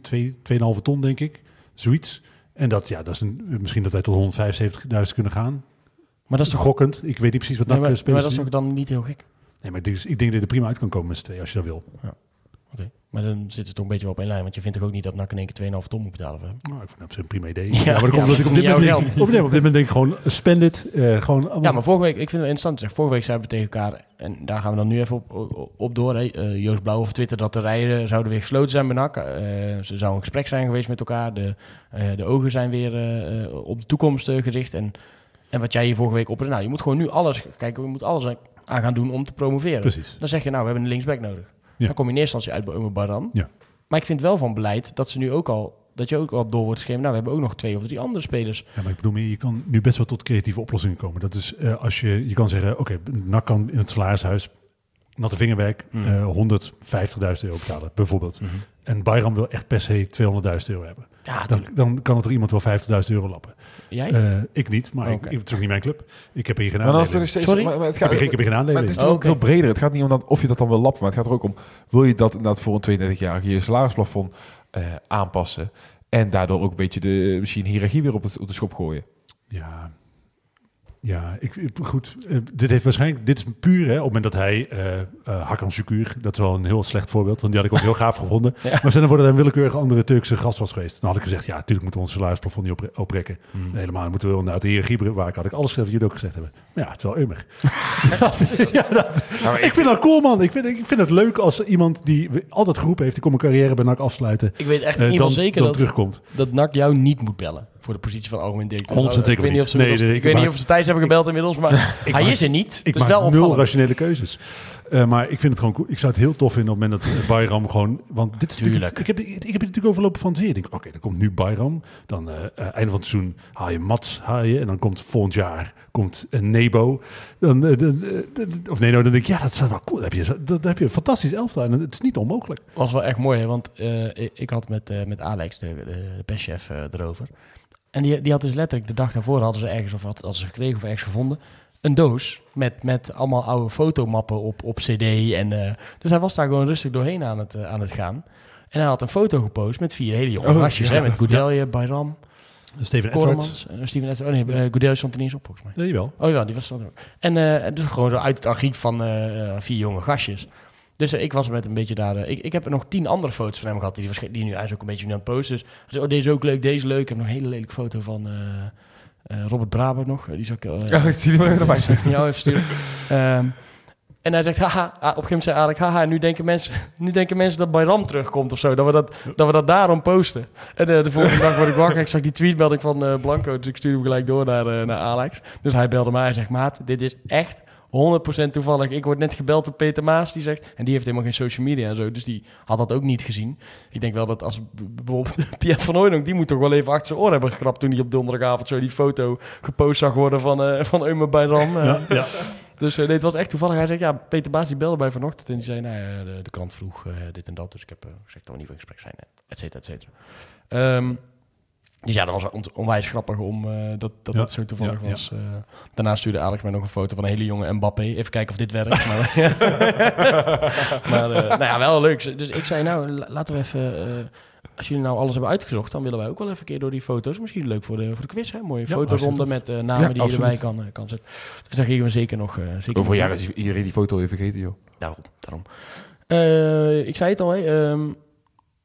S2: 2,5 ton denk ik. Zoiets. En dat, ja, dat is een, misschien dat wij tot 175.000 kunnen gaan.
S1: Maar dat is toch,
S2: Gokkend. Ik weet niet precies wat
S1: nee, maar, maar dat is toch dan niet heel gek?
S2: Nee, maar dus, ik denk dat je er prima uit kan komen met z'n tweeën als je dat wil.
S1: Maar dan zit het toch een beetje wel op één lijn. Want je vindt toch ook niet dat NAC in één keer 2,5 ton moet betalen voor hem?
S2: Nou, ik vind het een prima idee.
S1: Ja,
S2: Ja, maar
S1: ja,
S2: komt dat ik
S1: dat
S2: op dit, moment op, dit moment denk ik gewoon, eh, spend it. eh, gewoon allemaal.
S1: Ja, maar vorige week, ik vind het interessant. Zeg, vorige week zeiden we tegen elkaar, en daar gaan we dan nu even op, op, op door. Hè. Eh, Joost Blauw over Twitter dat de rijen zouden weer gesloten zijn bij NAC. Eh, ze zou een gesprek zijn geweest met elkaar. De, de ogen zijn weer op de toekomst gericht. En, en wat jij hier vorige week op. Nou, je moet gewoon nu alles kijken. We moeten alles aan gaan doen om te promoveren.
S2: Precies.
S1: Dan zeg je, nou, we hebben een linksback nodig.
S2: Ja.
S1: Dan kom je in eerste instantie uit bij Omer Baran.
S2: Ja.
S1: Maar ik vind wel van beleid dat ze nu ook al... Dat je ook al door wordt geschreven. Nou, we hebben ook nog twee of drie andere spelers.
S2: Ja, maar ik bedoel meer, je kan nu best wel tot creatieve oplossingen komen. Dat is eh, als je, je kan zeggen, oké, NAC kan in het salarishuis natte vingerwerk
S1: Mm.
S2: eh 150.000 euro betalen, bijvoorbeeld.
S1: Mhm.
S2: En Bayram wil echt per se 200.000 euro hebben.
S1: Ja,
S2: Dan, dan kan het er iemand wel 50.000 euro lappen.
S1: Jij?
S2: Eh, ik niet, maar ik, het is ook niet mijn club. Ik heb hier geen
S3: Maar dan is
S2: aandelen.
S3: steeds...
S1: Sorry?
S3: Maar, maar het
S2: Ik heb
S3: gaat,
S2: hier- ik heb hier geen
S3: maar
S2: aandelen
S3: het is ook
S1: Oké.
S3: veel breder. Het gaat niet om dat, of je dat dan wil lappen, maar het gaat er ook om... Wil je dat inderdaad voor een 32-jarige je salarisplafond eh, aanpassen... en daardoor ook een beetje de misschien hiërarchie weer op, het, op de schop gooien?
S2: Ja, ja ik, ik- goed. eh, dit heeft waarschijnlijk, dit is puur hè, op het moment dat hij eh eh, Hakan Şükür, dat is wel een heel slecht voorbeeld, want die had ik ook heel gaaf gevonden. Maar voor dat hij een willekeurige andere Turkse gast was geweest, dan had ik gezegd, ja, natuurlijk moeten we ons salarisplafond niet opre- oprekken.
S1: Hmm.
S2: Helemaal moeten we wel naar de hiërarchie bewaken. Had ik alles gezegd wat jullie ook gezegd hebben. Maar ja, het is wel ummig. ja, dat,
S3: Nou,
S2: ik vind dat cool, man. Ik vind, ik vind het leuk als iemand die altijd geroepen heeft, ik kom mijn carrière bij NAC afsluiten,
S1: Ik weet echt
S2: dan,
S1: geval zeker
S2: dan
S1: dat,
S2: terugkomt.
S1: dat NAC jou niet moet bellen voor de positie van algemeen directeur.
S2: 100%
S1: Nou, ik weet niet of ze,
S2: Nee,
S1: ik weet niet of ze Thijs hebben gebeld inmiddels, maar hij
S2: maak-
S1: is er niet.
S2: Ik
S1: dus
S2: maak
S1: wel
S2: nul rationele keuzes. Eh, maar ik vind het gewoon. Ik zou het heel tof vinden op het moment dat Bayram gewoon... Want dit is natuurlijk...
S1: Tuurlijk.
S2: Ik heb, ik heb het natuurlijk overlopen van zeer. Ik denk, oké, dan komt nu Bayram. Dan eh eh, einde van het seizoen haal je Mats, haal je. En dan komt volgend jaar komt een Nebo. Dan, eh, dan, eh, of nee, nou, dan denk ik, ja, dat is wel cool. Dan heb je, dan heb je een fantastisch elftal. En het is niet onmogelijk.
S1: was wel echt mooi, hè? want eh, ik, had met, eh, met Alex, de, de, de perschef, eh, erover. En die, die had dus letterlijk de dag daarvoor hadden ze ergens of had, hadden ze gekregen of ergens gevonden. Een doos met, met allemaal oude fotomappen op, op cd. En, eh, dus hij was daar gewoon rustig doorheen aan het, eh, aan het gaan. En hij had een foto gepost met vier hele jonge
S2: Oh,
S1: gastjes.
S2: ja.
S1: hè, met Goudelje, Bayram,
S2: Steven Edwards.
S1: Eh, Steven Edwards. Oh nee, Goudelje stond er niet eens op volgens mij.
S2: Nee, wel.
S1: Oh ja, die was er ook. En eh, dus gewoon zo uit het archief van eh, eh, vier jonge gastjes. Dus eh, ik was met een beetje daar. eh, ik, ik heb er nog tien andere foto's van hem gehad. Die, die, nu is ook een beetje nu aan het posten. Dus zei, oh, deze is ook leuk, deze is leuk. Ik heb nog een hele lelijke foto van eh, Robert Braber nog. Die zou ik. eh,
S3: Ja, ik zie die wel erbij
S1: jou even sturen. Ehm, en hij zegt, haha, ah, op een gegeven moment zei Arik, haha, nu denken mensen, nu denken mensen dat Bayram terugkomt of zo. Dat we dat, dat, we dat daarom posten. En de volgende dag word ik wakker. Ik zag die tweetmelding van Blanco, dus ik stuurde hem gelijk door naar, naar Alex. Dus hij belde mij en zegt, maat, dit is echt 100% toevallig. Ik word net gebeld door Peter Maas, die zegt, en die heeft helemaal geen social media en zo, dus die had dat ook niet gezien. Ik denk wel dat als bijvoorbeeld Pierre van Hooydonk, die moet toch wel even achter zijn oor hebben gekrapt toen hij op donderdagavond zo die foto gepost zag worden van, eh van Eumer Bayram. eh.
S2: Ja, ja.
S1: Dus eh, nee, het was echt toevallig. Hij zegt, ja, Peter Baas die belde mij vanochtend en die zei, nou ja, de, de krant vroeg dit en dat. Dus ik heb eh, gezegd dat we niet voor gesprek zijn, et cetera, et cetera. Ehm, dus ja, dat was onwijs grappig om eh, dat dat,
S2: Ja,
S1: dat zo toevallig
S2: ja, ja.
S1: was. eh. daarna stuurde Alex mij nog een foto van een hele jonge Mbappé. Even kijken of dit werkt. maar maar eh, nou ja, wel leuk. Dus ik zei, nou, la- laten we even... eh, als jullie nou alles hebben uitgezocht, dan willen wij ook wel even een keer door die foto's. Misschien leuk voor de, voor de quiz, hè? Mooie
S2: Ja,
S1: fotoronde met eh, namen
S2: Ja,
S1: die je erbij kan, kan zetten. Dus daar gingen we zeker nog... eh, zeker
S3: Over jaren is iedereen die foto weer vergeten, joh.
S1: Daarom, daarom. Eh, ik zei het al, hè. ehm,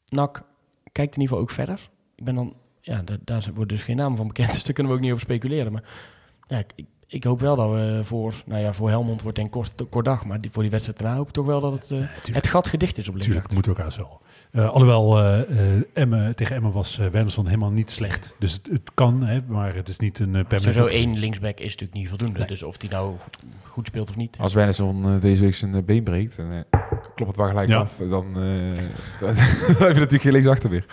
S1: NAC kijkt in ieder geval ook verder. Ik ben dan... Ja, da- daar wordt dus geen naam van bekend, dus daar kunnen we ook niet over speculeren. Maar ja, ik, ik, hoop wel dat we voor... Nou ja, voor Helmond wordt een kort, kort dag, maar die, voor die wedstrijd daarna hoop ik toch wel dat het, eh, het gat gedicht is op
S2: Natuurlijk,
S1: Limburg.
S2: moet ook haast wel. Eh, alhoewel, eh eh, Emmen, tegen Emmen was uh, Wernersson helemaal niet slecht. Dus het, het kan, hè, maar het is niet een uh, permanent...
S1: Sowieso één linksback is natuurlijk niet voldoende.
S2: Nee.
S1: Dus of die nou goed speelt of niet.
S3: Als Wernersson uh, deze week zijn uh, been breekt, en uh, klopt het maar gelijk
S2: Ja.
S3: af, dan, uh, dan heb je natuurlijk geen linksachter meer.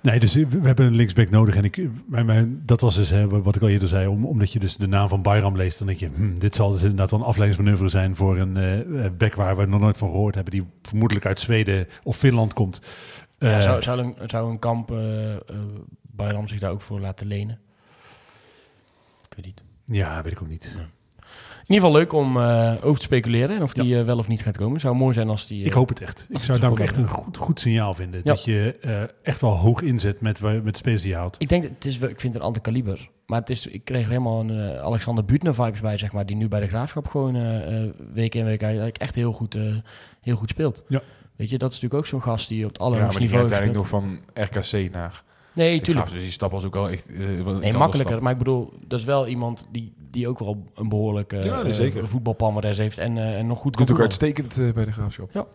S2: Nee, dus we, hebben een linksback nodig. En ik, mijn, mijn, dat was dus hè, wat ik al eerder zei. Om, omdat je dus de naam van Bayram leest, dan denk je... Hm, dit zal dus inderdaad wel een afleidingsmanoeuvre zijn voor een uh, back waar we nog nooit van gehoord hebben. Die vermoedelijk uit Zweden of Finland komt.
S1: Ja,
S2: Eh,
S1: zou, zou, een, zou een kamp uh, Bayram zich daar ook voor laten lenen? Ik weet niet.
S2: Ja, weet ik ook niet.
S1: In ieder geval leuk om uh, over te speculeren. En of die ja. wel of niet gaat komen. Zou mooi zijn als die...
S2: ik hoop het echt. Ik zou het namelijk echt een goed, goed signaal vinden.
S1: Ja.
S2: Dat je uh, echt wel hoog inzet met, met de spelers die je houdt.
S1: Ik denk, het is, ik vind het een ander kaliber. Maar het is, ik kreeg er helemaal een uh, Alexander Butner vibes bij, zeg maar. Die nu bij de Graafschap gewoon uh, week in week uit echt heel goed, heel goed speelt.
S2: Ja.
S1: Weet je, dat is natuurlijk ook zo'n gast die op het
S3: Ja, maar
S1: allerhoogste
S3: die
S1: niveau
S3: ging uiteindelijk nog van RKC naar...
S1: Nee, tuurlijk.
S3: Graafs, dus die stap was ook wel echt... Uh,
S1: Nee, makkelijker. Maar ik bedoel, dat is wel iemand die, die ook wel een behoorlijke
S3: Ja,
S1: voetbalpalmares heeft en, uh, en nog goed
S3: Doet ook uitstekend uh, bij de Graafschap.
S1: Ja.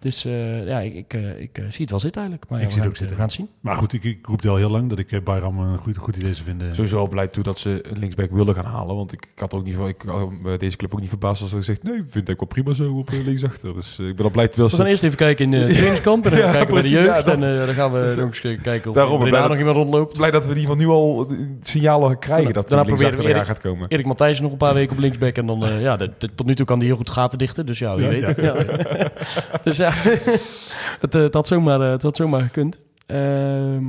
S1: Dus eh, ja, ik, ik, eh, ik eh, zie het wel zitten eigenlijk. Maar
S2: Ik
S1: ja,
S2: zie het ook
S1: we gaan het zien.
S2: Maar goed, ik, ik roep al heel lang dat ik Bayram een goed, goed idee zou vinden.
S3: Sowieso al blij toe dat ze een linksback wilden gaan halen. Want ik, ik had ook niet van, ik bij deze club ook niet verbaasd als ze gezegd, nee, vind ik wel prima zo op linksachter. Dus ik ben al blij dat
S1: We gaan
S3: ze...
S1: eerst even kijken in de trainingskamp. En dan
S3: Ja,
S1: gaan we kijken bij de jeugd.
S3: ja,
S1: en dan gaan we nog eens kijken of
S3: Daarom,
S1: er
S3: blij
S1: daar
S3: dat-
S1: nog iemand rondloopt.
S3: Blij dat we in ieder geval nu al signalen krijgen dat
S1: Daarna
S3: die linksachter eraan gaat komen.
S1: Erik Matthijs nog een paar weken op linksback. En dan, eh, ja, de- de- tot nu toe kan hij heel goed gaten dichten. Dus ja, wie
S2: Ja,
S1: weet. Ja. dus ja, het, eh, het, had zomaar, eh, het had zomaar gekund. Ehm,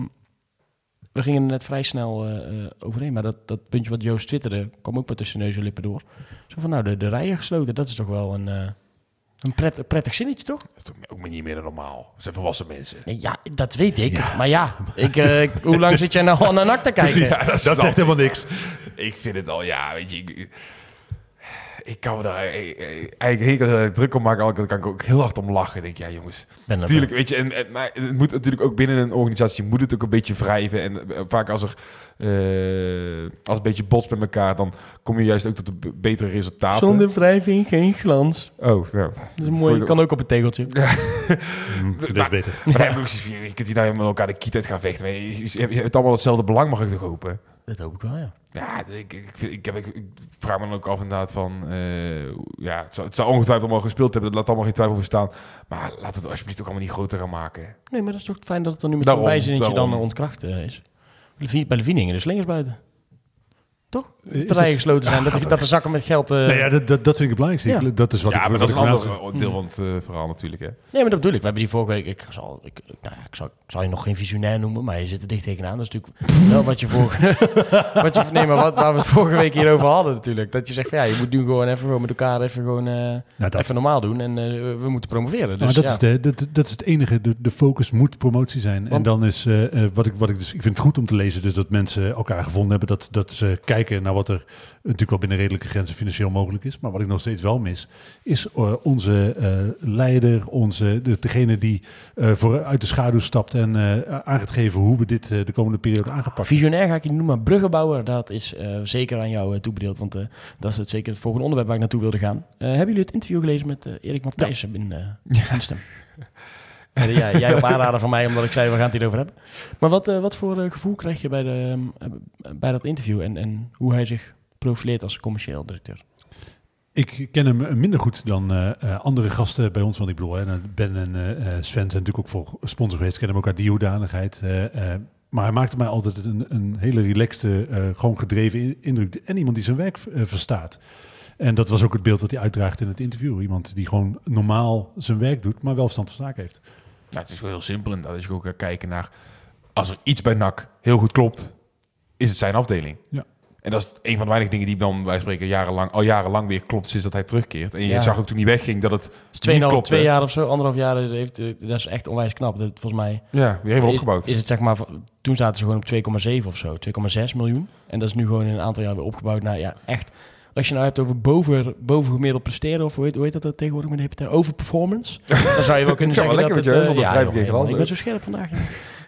S1: we gingen er net vrij snel eh, overheen. Maar dat, dat puntje wat Joost twitterde, kwam ook maar tussen neus en lippen door. Zo van, nou, de, de rijen gesloten, dat is toch wel een, een pret, prettig zinnetje, toch?
S3: Dat is ook maar niet meer dan normaal. Ze zijn volwassen mensen.
S1: Nee, Ja, dat weet ik. Maar ja, ik, hoe lang zit jij nou al naar te kijken?
S2: Precies, dat, zegt helemaal niks.
S3: Ik vind het al, ja, weet je... Ik, ik kan me daar eh, eh, eigenlijk heel erg druk om maken. Dan kan ik ook heel hard om lachen. Ik denk, ja jongens, Natuurlijk, weet je, en, en, maar het moet natuurlijk ook binnen een organisatie moet het ook een beetje wrijven. En eh, vaak als er eh, als het een beetje botst met elkaar, dan kom je juist ook tot b- betere resultaten.
S1: Zonder wrijving geen glans.
S3: Oh, nou.
S1: Dat is een mooi,
S3: Goed.
S1: kan ook op een tegeltje.
S2: Hm, dat is beter.
S3: Maar je kunt hier nou met elkaar de kiet uit gaan vechten. Maar je, je, je hebt allemaal hetzelfde belang, mag ik toch hopen?
S1: Dat hoop ik wel, ja.
S3: Ja, ik, ik, ik, heb, ik, ik vraag me dan ook af inderdaad van... eh, ja, het zou, het zou ongetwijfeld allemaal gespeeld hebben. Laat allemaal geen twijfel voor staan. Maar laten we het alsjeblieft ook allemaal niet groter gaan maken.
S1: Nee, maar dat is toch fijn dat het er nu met
S3: Daarom,
S1: een bijzinnetje dan eh, ontkracht eh, is. Bij de Bij Vieningen de slingers buiten. Toch?
S2: Is
S1: rijen gesloten zijn. Dat, dat de zakken met geld... eh,
S2: Nee, ja, dat, dat, dat vind ik het belangrijkste.
S1: Ja.
S2: Dat is wat
S3: ja,
S2: ik
S3: maar dat is
S2: ik
S3: een ander deel van het eh, verhaal natuurlijk. Hè.
S1: Nee, maar dat bedoel ik. We hebben die vorige week... Ik zal, ik, nou ja, ik zal, ik zal je nog geen visionair noemen, maar je zit er dicht tegenaan. Dat is natuurlijk wel wat je vorige... wat je, nee, maar wat, waar we het vorige week hier over hadden natuurlijk. Dat je zegt van ja, je moet nu gewoon even gewoon met elkaar even gewoon... eh,
S2: Nou, dat,
S1: even normaal doen en eh, we moeten promoveren. Dus,
S2: maar dat,
S1: ja.
S2: is de, dat, dat is het enige. De, de focus moet promotie zijn. en dan is eh, eh, wat, ik, wat ik dus. Ik vind het goed om te lezen. Dus dat mensen elkaar gevonden hebben. Dat, dat ze kijken naar wat er natuurlijk wel binnen redelijke grenzen financieel mogelijk is. Maar wat ik nog steeds wel mis. Is eh, onze eh, leider. Onze, de, degene die eh, voor uit de schaduw stapt. En eh aan gaat geven hoe we dit de komende periode aangepakt
S1: Visionair ga ik je noemen, maar bruggenbouwer, dat is zeker aan jou toebedeeld. Want dat is het zeker het volgende onderwerp waar ik naartoe wilde gaan. Hebben jullie het interview gelezen met Erik Matthijssen in, eh in de stem? Ja, ja, jij op aanraden van mij, omdat ik zei, we gaan het hierover hebben. Maar wat, eh, wat voor eh, gevoel krijg je bij, de, eh, bij dat interview en, en hoe hij zich profileert als commercieel directeur?
S2: Ik ken hem minder goed dan eh, eh, andere gasten bij ons. Want ik bedoel, Ben en eh, eh, Sven zijn natuurlijk ook voor sponsor geweest. Kennen hem ook uit die hoedanigheid. eh, eh, maar hij maakte mij altijd een, een hele relaxte, eh, gewoon gedreven in- indruk. En iemand die zijn werk eh, verstaat. En dat was ook het beeld wat hij uitdraagt in het interview. Iemand die gewoon normaal zijn werk doet, maar wel verstand van zaken heeft.
S3: Ja, het is gewoon heel simpel. En dat is ook gaan kijken naar... Als er iets bij NAC heel goed klopt, is het zijn afdeling.
S2: Ja.
S3: En dat is een van de weinige dingen die dan, wij spreken, jarenlang, al jarenlang weer klopt sinds dat hij terugkeert. En je
S1: Ja.
S3: zag ook toen hij wegging dat het
S1: Dus
S3: niet
S1: tweeënhalf,
S3: klopte.
S1: twee jaar of zo, anderhalf jaar, heeft, eh, dat is echt onwijs knap. Dat, volgens mij
S3: Ja, weer helemaal opgebouwd.
S1: Is, is het zeg maar, toen zaten ze gewoon op 2,7 of zo, 2,6 miljoen. En dat is nu gewoon in een aantal jaar weer opgebouwd naar, ja, echt. Als je nou hebt over boven, bovengemiddeld presteren, of hoe heet, hoe heet dat tegenwoordig, maar dan heb je het daar over performance. dan zou je wel kunnen zeggen
S3: wel
S1: dat
S3: lekker
S1: het...
S3: met
S1: ja, joh, helemaal, ik ben zo scherp vandaag.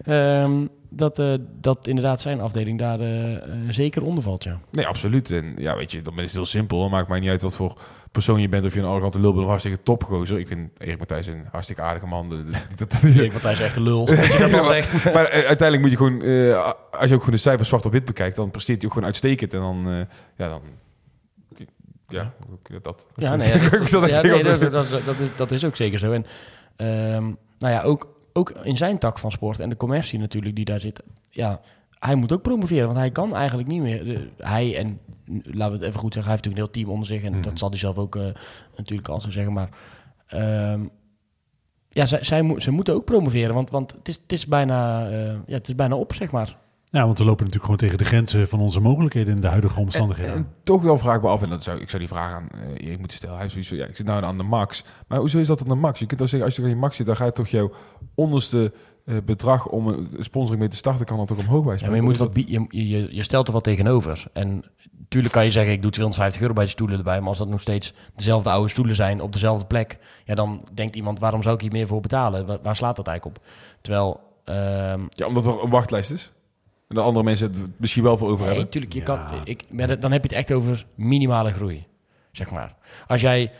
S1: Ehm, dat, eh, dat inderdaad zijn afdeling daar eh, eh, zeker onder valt, ja.
S3: Nee, absoluut. En ja, weet je, dan is het heel simpel. Maakt mij niet uit wat voor persoon je bent. Of je een arrogante lul bent of hartstikke topgozer. Ik vind Erik Matthijs een hartstikke aardige man. De- de- dat- dat-
S1: Ik want hij is echt een lul. Dat je dat
S3: Ja, maar- uiteindelijk moet je gewoon, als je ook gewoon de cijfers zwart op wit bekijkt, dan presteert hij ook gewoon uitstekend. En dan, ja, dan, ja, dat.
S1: Ja, nee, ja, dat, ja, nee, is, dat is ook zeker zo. En ehm, nou ja, ook, ook in zijn tak van sport en de commercie natuurlijk die daar zit. Ja, hij moet ook promoveren, want hij kan eigenlijk niet meer. de- hij en, laten we het even goed zeggen, hij heeft natuurlijk een heel team onder zich. En
S3: Mhm.
S1: dat zal hij zelf ook eh, natuurlijk al zo zeggen. Maar ehm, ja, zij, zij moet, ze moeten ook promoveren, want, want het, is, het, is bijna, eh, ja, het is bijna op, zeg maar.
S2: Ja, want we lopen natuurlijk gewoon tegen de grenzen van onze mogelijkheden in de huidige omstandigheden.
S3: En, toch wel vraag ik me af, en dat zou, ik zou die vraag aan eh Erik moeten stellen. Hij is sowieso, ja, ik zit nou aan de max. Maar hoezo is dat aan de max? Je kunt dan zeggen, als je aan je max zit, dan ga je toch jouw onderste eh, bedrag om een sponsoring mee te starten, kan dan toch omhoog wijzen.
S1: Ja, maar je, moet wat, je, je, je stelt er wat tegenover. En natuurlijk kan je zeggen, ik doe 250 euro bij de stoelen erbij. Maar als dat nog steeds dezelfde oude stoelen zijn op dezelfde plek... Ja, dan denkt iemand, waarom zou ik hier meer voor betalen? Waar, waar slaat dat eigenlijk op? Terwijl... ehm
S3: Ja, omdat er een wachtlijst is. En de andere mensen het misschien wel voor over
S1: nee,
S3: hebben.
S1: natuurlijk, je
S2: Ja.
S1: kan, ik, maar dan heb je het echt over minimale groei, zeg maar. Als jij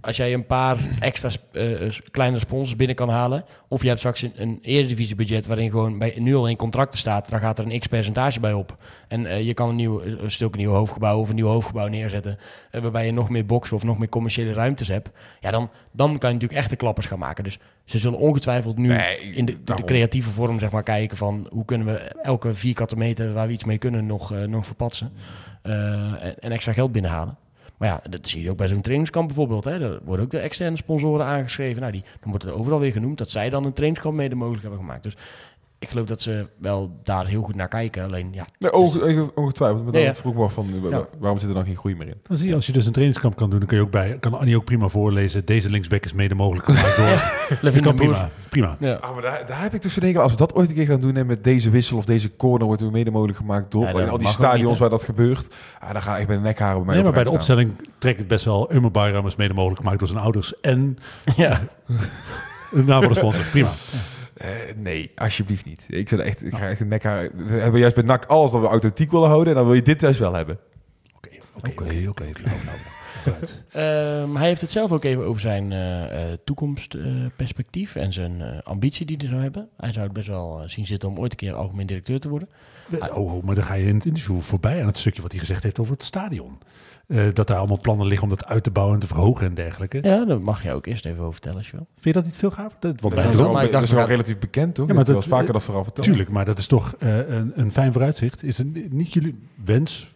S1: als jij een paar extra eh, eh, kleinere sponsors binnen kan halen, of je hebt straks een, een eredivisiebudget waarin gewoon bij, nu al in contracten staat, dan gaat er een x percentage bij op. En eh, je kan een, nieuw, een stuk nieuw hoofdgebouw of een nieuw hoofdgebouw neerzetten, waarbij je nog meer boxen of nog meer commerciële ruimtes hebt. Ja, dan, dan kan je natuurlijk echte klappers gaan maken. Dus ze zullen ongetwijfeld nu
S3: Nee,
S1: in de, de creatieve vorm zeg maar, kijken van hoe kunnen we elke vierkante meter waar we iets mee kunnen nog, eh, nog verpatsen eh, en, en extra geld binnenhalen. Maar ja, dat zie je ook bij zo'n trainingskamp bijvoorbeeld. Hè. Daar worden ook de externe sponsoren aangeschreven. Nou, die, dan wordt er overal weer genoemd dat zij dan een trainingskamp mede mogelijk hebben gemaakt. Dus ik geloof dat ze wel daar heel goed naar kijken. Alleen ja,
S3: Nee, onge- ongetwijfeld. Maar dan
S1: Ja, ja.
S3: vroeg ik me af van, eh,
S1: Ja.
S3: waarom zit er dan geen groei meer in?
S2: Dan zie je, als je dus een trainingskamp kan doen, dan kun je ook bij, kan Annie ook prima voorlezen. Deze linksback is mede mogelijk gemaakt door. Dat
S1: Levine
S2: kan
S1: de
S2: prima. prima.
S1: Ja.
S3: Ah, maar daar, daar heb ik dus van denken, als we dat ooit een keer gaan doen en met deze wissel of deze corner wordt weer mede mogelijk gemaakt door
S1: Ja,
S3: al die stadions
S1: niet,
S3: waar dat gebeurt, ah, dan ga ik bij de nekharen bij mij
S2: Nee, maar bij de
S3: staan.
S2: opstelling trekt het best wel. Umar Bayram is mede mogelijk gemaakt door zijn ouders en
S1: ja.
S2: een naam van de sponsor. Prima.
S3: Eh, nee, alsjeblieft niet. Ik zou echt, ik ga echt een nekharen. We hebben juist bij NAC alles dat we authentiek willen houden en dan wil je dit juist wel hebben.
S2: Oké, oké, oké.
S1: Ehm, hij heeft het zelf ook even over zijn eh, eh, toekomstperspectief en zijn eh, ambitie die hij zou hebben. Hij zou het best wel zien zitten om ooit een keer algemeen directeur te worden.
S2: Oh, oh, maar dan ga je in het interview voorbij aan het stukje wat hij gezegd heeft over het stadion. Eh, dat daar allemaal plannen liggen om dat uit te bouwen en te verhogen en dergelijke.
S1: Ja, daar mag je ook eerst even over vertellen als je wil.
S2: Vind je dat niet veel gaaf? Dat,
S3: Dat is
S1: wel,
S3: wel,
S1: maar ik
S3: dat
S1: dacht,
S3: is wel
S1: we gaan-
S3: relatief bekend, toch?
S2: Ja, maar dat-
S3: dat vaker dat verhaal verteld.
S2: Tuurlijk, maar dat is toch eh, een, een fijn vooruitzicht. Is het niet jullie wens,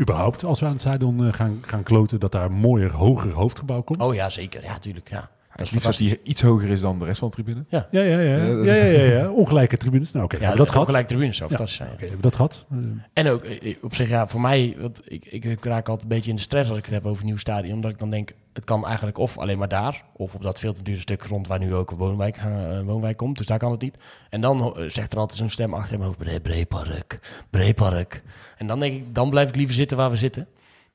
S2: überhaupt, als we aan het stadion eh, gaan, gaan kloten, dat daar een mooier, hoger hoofdgebouw komt?
S1: Oh ja, zeker. Ja, tuurlijk. Ja.
S3: Het is liefst dat hij iets hoger is dan de rest van de tribune.
S2: Ja, ja, ja. ja,
S3: Ja,
S2: ja, ja, ja. Ongelijke tribunes. Nou, oké,
S1: Ja,
S2: dat gehad?
S1: gelijk tribunes zou fantastisch zijn.
S2: Oké, hebben we dat gehad? Eh,
S1: En ook eh, op zich, ja, voor mij, want ik, ik, ik raak altijd een beetje in de stress als ik het heb over een nieuw stadion. Omdat ik dan denk, het kan eigenlijk of alleen maar daar, of op dat veel te dure stuk grond waar nu ook een woonwijk, eh, woonwijk komt. Dus daar kan het niet. En dan eh, zegt er altijd zo'n stem achter hoofd, Bre- Breepark, Breepark. En dan denk ik, dan blijf ik liever zitten waar we zitten.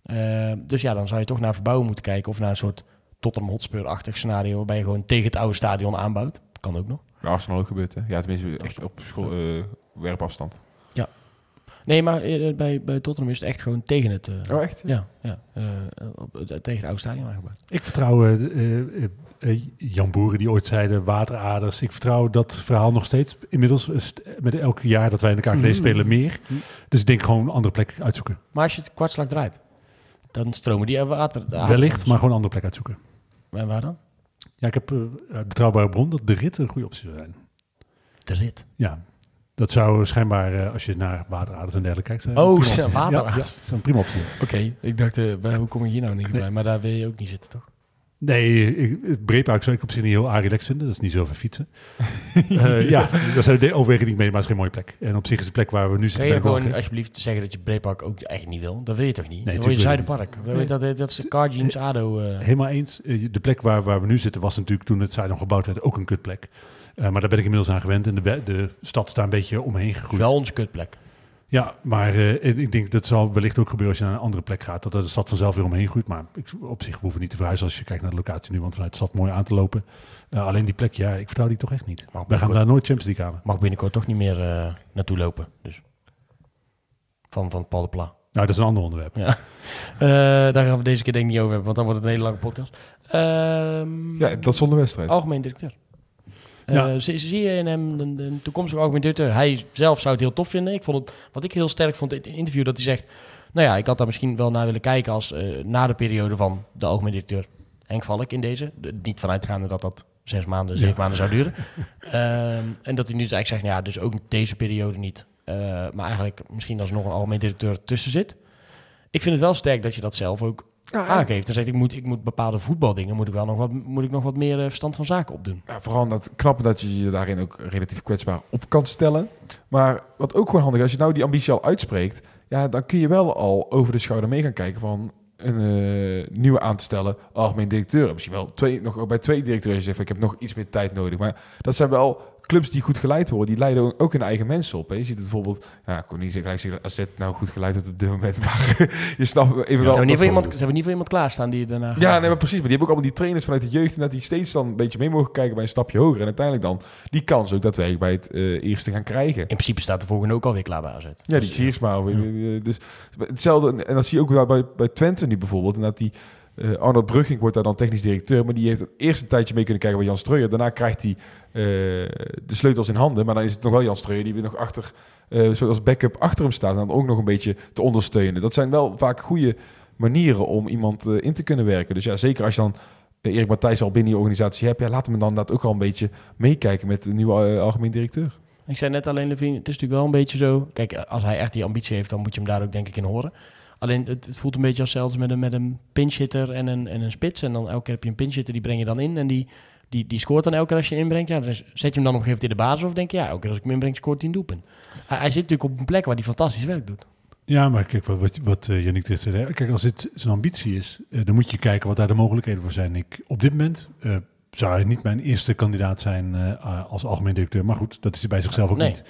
S1: Eh, dus ja, dan zou je toch naar verbouwen moeten kijken of naar een soort Tottenham Hotspur-achtig scenario waarbij je gewoon tegen het oude stadion aanbouwt. Kan ook nog.
S3: Bij Arsenal ook gebeurt, hè? Ja, tenminste echt op school, eh, werpafstand.
S1: Nee, maar eh, bij, bij Tottenham is het echt gewoon tegen het... eh,
S3: Oh, echt?
S1: Ja, ja eh, op, het- tegen het oude stadion aangebouwd.
S2: Ik vertrouw Jan Boeren die ooit zeiden wateraders. Ik vertrouw dat verhaal nog steeds. Inmiddels st- met elk jaar dat wij in elkaar
S1: Mhm.
S2: spelen meer.
S1: Mhm.
S2: Dus ik denk gewoon een andere plek uitzoeken.
S1: Maar als je het kwartslag draait, dan stromen die water... de
S2: Wellicht, maar gewoon een andere plek uitzoeken.
S1: En waar dan?
S2: Ja, ik heb eh, betrouwbare bron dat de rit een goede optie zou zijn.
S1: De rit.
S2: Ja, dat zou schijnbaar, eh, als je naar wateraders en dergelijke kijkt... zijn,
S1: Oh, wateraders.
S2: Ja, ja, dat is een prima optie.
S1: Oké, ik dacht, eh, hoe kom je hier nou niet
S2: Nee.
S1: bij? Maar daar wil je ook niet zitten, toch?
S2: Nee, ik- Breepark zou ik op zich niet heel relaxed vinden. Dat is niet zo fietsen. Eh, ja, dat zijn de overwegingen die ik mee, maar het is geen mooie plek. En op zich is de plek waar we nu
S1: Kun
S2: zitten...
S1: je
S2: ik wel
S1: gewoon alsjeblieft zeggen dat je Breepark ook eigenlijk niet wil? Dat wil je toch niet?
S2: Nee,
S1: dan wil je Zuiderpark.
S2: Nee.
S1: Dat, dat is de Car Jeans ADO. eh.
S2: Helemaal eens. Eh, De plek waar, waar we nu zitten was natuurlijk toen het stadion gebouwd werd ook een kutplek. Eh, maar daar ben ik inmiddels aan gewend. En de, de stad staat een beetje omheen gegroeid.
S1: wel onze kutplek.
S2: Ja, maar eh, ik denk dat zal wellicht ook gebeuren als je naar een andere plek gaat. Dat de stad vanzelf weer omheen groeit. Maar ik, op zich hoeven we niet te verhuizen als je kijkt naar de locatie nu. Want vanuit de stad mooi aan te lopen. Eh, alleen die plek, ja, ik vertrouw die toch echt niet.
S1: Mag
S2: We gaan daar nooit Champions League halen.
S1: mag binnenkort toch niet meer eh, naartoe lopen. Dus. Van, van Paul de Pla.
S2: Nou, dat is een ander onderwerp.
S1: Ja. Eh, daar gaan we deze keer denk ik niet over hebben, want dan wordt het een hele lange podcast. Ehm,
S3: Ja, dat zonder wedstrijd.
S1: Algemeen directeur. Eh,
S2: Ja.
S1: zie, zie je in hem een, een toekomstige algemeen directeur? Hij zelf zou het heel tof vinden. Ik vond het, wat ik heel sterk vond in het interview, dat hij zegt... Nou ja, ik had daar misschien wel naar willen kijken als eh, na de periode van de algemeen directeur Henk Valk in deze. De- niet vanuitgaande dat dat zes maanden, zeven
S2: Ja.
S1: maanden zou duren. Ehm, en dat hij nu dus eigenlijk zegt, nou ja, dus ook deze periode niet. Eh, maar eigenlijk misschien als nog een algemeen directeur tussen zit. Ik vind het wel sterk dat je dat zelf ook aangeeft. Dan zegt, ik moet, ik moet bepaalde voetbaldingen, moet ik wel nog wat, moet ik nog wat meer eh, verstand van zaken opdoen.
S3: Ja, vooral dat knappe dat je je daarin ook relatief kwetsbaar op kan stellen. Maar wat ook gewoon handig is, als je nou die ambitie al uitspreekt, ja, dan kun je wel al over de schouder mee gaan kijken van een eh, nieuwe aan te stellen algemeen directeur. Misschien wel twee, nog bij twee directeuren zeggen, ik heb nog iets meer tijd nodig. Maar dat zijn wel clubs die goed geleid worden, die leiden ook hun eigen mensen op. Hè. Je ziet het bijvoorbeeld, ja, ik kon niet gelijk zeggen als dit nou goed geleid wordt op dit moment, maar je snapt even
S1: Ze
S3: wel.
S1: hebben, niet
S3: dat
S1: voor iemand, ze hebben niet voor iemand klaarstaan die daarna...
S3: ja, nee, maar precies. Maar die hebben ook allemaal die trainers vanuit de jeugd... en dat die steeds dan een beetje mee mogen kijken bij een stapje hoger. En uiteindelijk dan die kans ook daadwerkelijk bij het eh, eerste gaan krijgen.
S1: In principe staat de volgende ook alweer klaar bij AZ.
S3: Ja, die
S1: Dus,
S3: Siersma. Dus hetzelfde. En dat zie je ook wel bij, bij Twente nu bijvoorbeeld. En dat die Eh, Arnold Brugging wordt daar dan technisch directeur, maar die heeft het eerst een tijdje mee kunnen kijken bij Jan Streuer. Daarna krijgt hij eh, de sleutels in handen, maar dan is het nog wel Jan Streuer die weer nog achter, eh zoals backup achter hem staat en dan ook nog een beetje te ondersteunen. Dat zijn wel vaak goede manieren om iemand in te kunnen werken. Dus ja, zeker als je dan Erik Matthijs al binnen je organisatie hebt, ja, laat hem dan dat ook al een beetje meekijken met de nieuwe algemeen directeur.
S1: Ik zei net alleen, Levine, het is natuurlijk wel een beetje zo. Kijk, als hij echt die ambitie heeft, dan moet je hem daar ook denk ik in horen. Alleen, het, het voelt een beetje als zelfs met een, met een pinch hitter en een, en een spits. En dan elke keer heb je een pinch hitter, die breng je dan in. En die, die, die scoort dan elke keer als je inbrengt. Ja, zet je hem dan op een gegeven moment in de basis of denk je, ja, elke keer als ik hem inbreng, scoort hij een doelpunt. Hij, hij zit natuurlijk op een plek waar hij fantastisch werk doet.
S2: Ja, maar kijk, wat, wat, wat eh, Yannick terecht zei. Kijk, als dit zijn ambitie is, eh, dan moet je kijken wat daar de mogelijkheden voor zijn. Ik, op dit moment eh, zou hij niet mijn eerste kandidaat zijn eh, als algemeen directeur. Maar goed, dat is hij bij zichzelf ook
S1: nee.
S2: niet.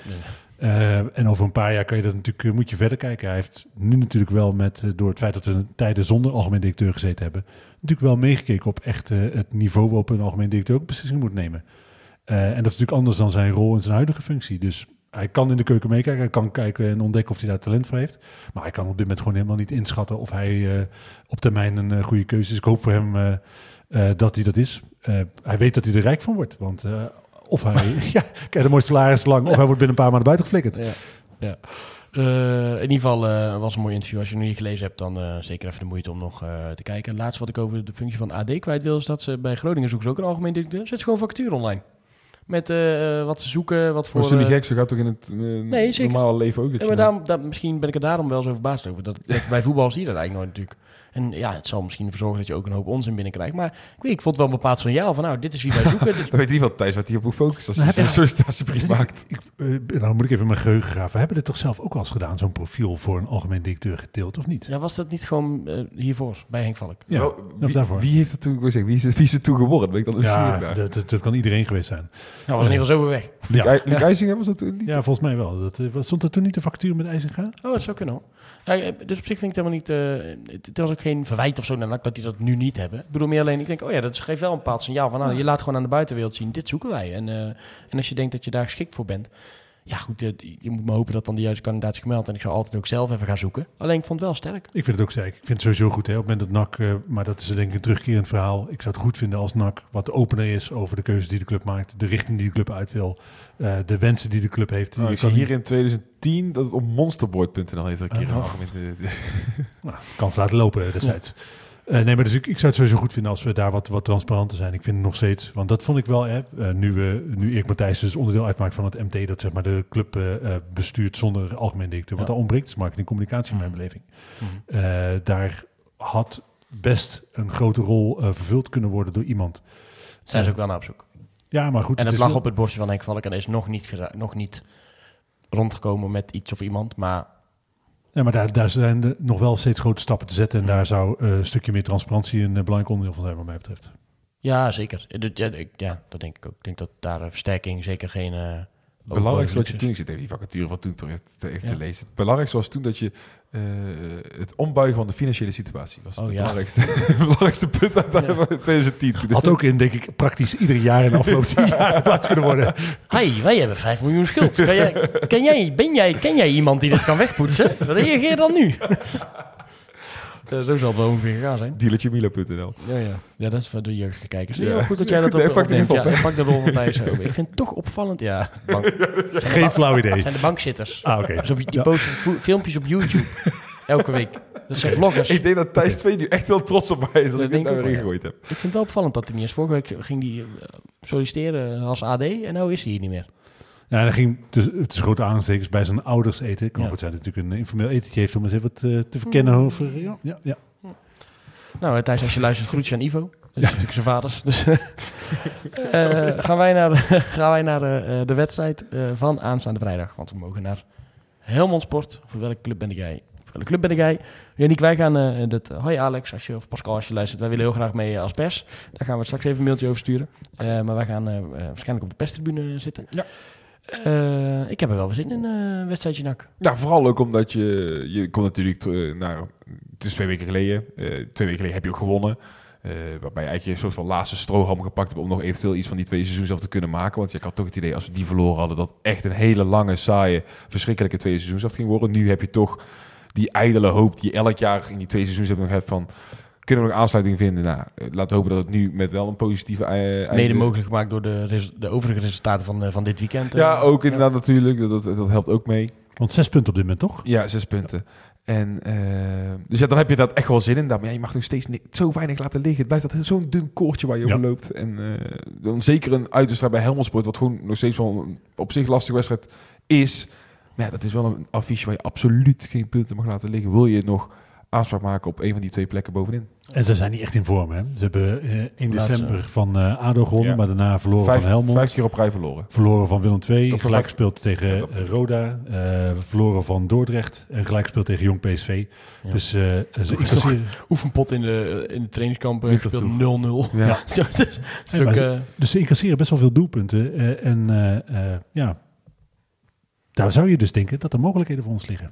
S2: Eh, en over een paar jaar kan je dat natuurlijk, eh, moet je verder kijken. Hij heeft nu natuurlijk wel met, eh, door het feit dat we tijden zonder algemeen directeur gezeten hebben, natuurlijk wel meegekeken op echt het niveau waarop een algemeen directeur ook beslissingen moet nemen. En dat is natuurlijk anders dan zijn rol en zijn huidige functie. Dus hij kan in de keuken meekijken, hij kan kijken en ontdekken of hij daar talent voor heeft. Maar hij kan op dit moment gewoon helemaal niet inschatten of hij op termijn een goede keuze is. Ik hoop voor hem dat hij dat is. Hij weet dat hij er rijk van wordt. Want of hij ja, krijgt een mooi salaris lang, of hij wordt binnen een paar maanden buiten geflikkerd.
S1: Ja. ja. Eh, in ieder geval eh, was een mooi interview. Als je het nog niet gelezen hebt, dan eh, zeker even de moeite om nog eh, te kijken. Het laatste wat ik over de functie van AD kwijt wil, is dat ze bij Groningen zoeken ze ook een algemeen directeur. Zet ze gewoon vacature online. Met eh, wat ze zoeken, wat voor...
S3: Niet
S1: eh,
S3: gek, zo gaat toch in het
S1: Nee,
S3: normale leven ook. Dat
S1: Ja, maar
S3: dan-
S1: daarom, daar, misschien ben ik er daarom wel zo verbaasd over. Dat, dat bij voetbal zie je dat eigenlijk nooit natuurlijk. En ja, het zal misschien ervoor zorgen dat je ook een hoop onzin binnenkrijgt. Maar ik, weet, ik vond het wel een bepaald signaal van nou, dit is wie wij zoeken.
S3: Dan weet hij wel Thijs wat hij op moet focussen als hij zo'n sollicitatiebrief maakt.
S2: Ik, eh, nou moet ik even mijn geheugen graven. We hebben dit toch zelf ook wel eens gedaan, zo'n profiel voor een algemeen directeur gedeeld, of niet?
S1: ja, was dat niet gewoon eh, hiervoor, bij Henk Valk?
S2: Ja,
S3: wie,
S2: daarvoor.
S3: wie heeft dat toen gezegd? Wie is, het- wie is het toen geworden? Ben ik dan
S2: Ja, dat, dat, dat kan iedereen geweest zijn.
S1: Nou, was in ieder geval zo weer weg.
S2: Ja,
S3: Luc was dat toen niet?
S2: ja volgens mij wel. Dat, eh, wat- stond er toen niet de vacature met IJzinga?
S1: Oh, dat zou kunnen hoor. Ja, eh, dus op zich vind ik het helemaal niet... eh, het, het was ook geen verwijt of zo naar NAC dat die dat nu niet hebben. Ik bedoel meer alleen, ik denk, oh ja, dat geeft wel een bepaald signaal van... Nou, je laat gewoon aan de buitenwereld zien, dit zoeken wij. En, eh, en als je denkt dat je daar geschikt voor bent... Ja goed, eh, je moet maar hopen dat dan de juiste kandidaat is gemeld. En ik zou altijd ook zelf even gaan zoeken. Alleen ik vond het wel sterk.
S2: Ik vind het ook sterk. Ik vind het sowieso goed. Hè, op het moment dat NAC, eh, maar dat is denk ik een terugkerend verhaal. Ik zou het goed vinden als NAC wat opener is over de keuzes die de club maakt. De richting die de club uit wil. eh, de wensen die de club heeft. Je
S3: ik
S2: kan
S3: zie hier in 2010 dat het op monsterboard.nl heeft er een keer
S2: Oh.
S3: een de- de-
S2: nou, kans laten lopen destijds. Eh, nee, maar dus ik, ik zou het sowieso goed vinden als we daar wat, wat transparanter zijn. Ik vind het nog steeds, want dat vond ik wel, hè, eh, nu, we, nu Erik Matthijs dus onderdeel uitmaakt van het MT, dat zeg maar de club eh, bestuurt zonder algemeen directeur. Wat daar ontbreekt is marketing en communicatie in mijn beleving. Eh, daar had best een grote rol vervuld kunnen worden door iemand.
S1: Zijn ze ook wel naar op zoek.
S2: Ja, maar goed.
S1: En het lag
S2: wel-
S1: op het bordje van Henk Valk. En is nog niet, gera- nog niet rondgekomen met iets of iemand. Maar
S2: Ja, maar daar, daar zijn nog wel steeds grote stappen te zetten. En daar zou eh, een stukje meer transparantie een eh, belangrijk onderdeel van zijn, wat mij betreft.
S1: ja, zeker. Eh, Ja, dat denk ik ook. Ik denk dat daar versterking zeker geen...
S3: Het belangrijkste wat je toen, ik zit even die vacature van toen toch even te, even te
S1: Ja.
S3: lezen. Het belangrijkste was toen dat je eh, het ombuigen van de financiële situatie was.
S1: Oh,
S3: het
S1: ja.
S3: belangrijkste, het belangrijkste punt uit
S1: Ja.
S3: 2010. Toen
S2: Had ook in, denk ik, praktisch ieder jaar in de afgelopen tien jaar geplaatst kunnen worden.
S1: Hey, wij hebben 5 miljoen schuld. Kan jij, ken, jij, ben jij, ken jij iemand die dit kan wegpoetsen? Reageer dan nu. Zo zal het wel ongeveer gegaan zijn.
S3: dealertjemila.nl.
S1: Ja, ja. ja, dat is voor de jeugdige kijkers.
S3: Ja.
S1: Ja. goed dat jij dat
S3: er
S1: opneemt.
S3: even op,
S1: Ja, pak de rol van Thijs over. Ik vind het toch opvallend. Ja, bank,
S2: Geen flauw idee.
S1: zijn de bankzitters.
S2: Ah, oké.
S1: Dus op, die
S2: Ja.
S1: posten filmpjes op YouTube. Elke week. Dat zijn vloggers.
S3: Ik denk dat Thijs 2 nu echt wel trots op mij is dat,
S1: Dat
S3: ik
S1: ik
S3: daar weer
S1: ook
S3: ingegooid heb.
S1: Ik vind het wel opvallend dat hij niet is. Vorige week ging hij eh, solliciteren als AD en nu is hij hier niet meer.
S2: Ja, en hij ging tussen, tussen grote aanstekens bij zijn ouders eten. Kan
S1: Ja.
S2: goed zijn dat hij natuurlijk een informeel etentje heeft om eens even wat eh, te verkennen over... Ja, ja, ja.
S1: Nou, eh, Thijs, als je luistert, groetjes aan Ivo. Dat is natuurlijk zijn vaders. Dus, eh, gaan wij naar, de, gaan wij naar de, eh, de wedstrijd eh, van aanstaande vrijdag. Want we mogen naar Helmond Sport. Voor welke club ben jij? Voor welke club ben jij? Yannick, wij gaan... eh dat, hoi Alex, als je, of Pascal als je luistert. Wij willen heel graag mee eh, als pers. Daar gaan we straks even een mailtje over sturen. Eh, maar wij gaan eh, eh, waarschijnlijk op de perstribune zitten.
S3: Ja.
S1: Eh, ik heb er wel zin in, eh wedstrijdje nak.
S3: Nou, vooral ook omdat je... Je komt natuurlijk eh, naar... Het is twee weken geleden. Eh, twee weken geleden heb je ook gewonnen. waarbij je eigenlijk een soort van laatste strohalm gepakt hebt... om nog eventueel iets van die twee seizoens af te kunnen maken. Want je had toch het idee, als we die verloren hadden... dat echt een hele lange, saaie, verschrikkelijke twee seizoens af ging worden. Nu heb je toch die ijdele hoop die je elk jaar in die twee seizoens hebt nog hebt van... Kunnen we nog aansluiting vinden? Nou, eh, laten we hopen dat het nu met wel een positieve eh,
S1: Mede
S3: einde-
S1: mogelijk gemaakt door de, res- de overige resultaten van, eh, van dit weekend.
S3: Ja, ook inderdaad natuurlijk. Dat, dat, dat helpt ook mee.
S2: Want zes punten op dit moment, toch?
S3: Ja, zes punten. En, dus ja, dan heb je dat echt wel zin in. Maar ja, je mag nog steeds zo weinig laten liggen. Het blijft dat zo'n dun koordje waar je
S2: Ja.
S3: over loopt. En eh, dan zeker een uitwedstrijd bij Helmond Sport, wat gewoon nog steeds wel een op zich lastige wedstrijd is. Maar ja, dat is wel een affiche waar je absoluut geen punten mag laten liggen. Wil je nog aanspraak maken op een van die twee plekken bovenin?
S2: En ze zijn niet echt in vorm, hè? Ze hebben eh 1
S1: Laatste.
S2: december van eh ADO gewonnen,
S3: Ja.
S2: maar daarna verloren
S3: Vijf,
S2: van Helmond.
S3: vijf keer op rij verloren.
S2: Verloren van Willem II, gelijk gespeeld tegen
S3: Ja,
S2: eh, Roda, eh, verloren van Dordrecht en gelijk gespeeld tegen Jong PSV.
S1: Ja.
S2: Dus eh, ze incasseren,
S1: Oefenpot in de, in de trainingskampen
S3: Winter
S1: gespeeld
S3: toe.
S1: 0-0.
S3: Ja.
S1: Ook,
S2: maar
S1: eh,
S2: dus ze incasseren best wel veel doelpunten. eh, en ja, daar zou je dus denken dat er mogelijkheden voor ons liggen.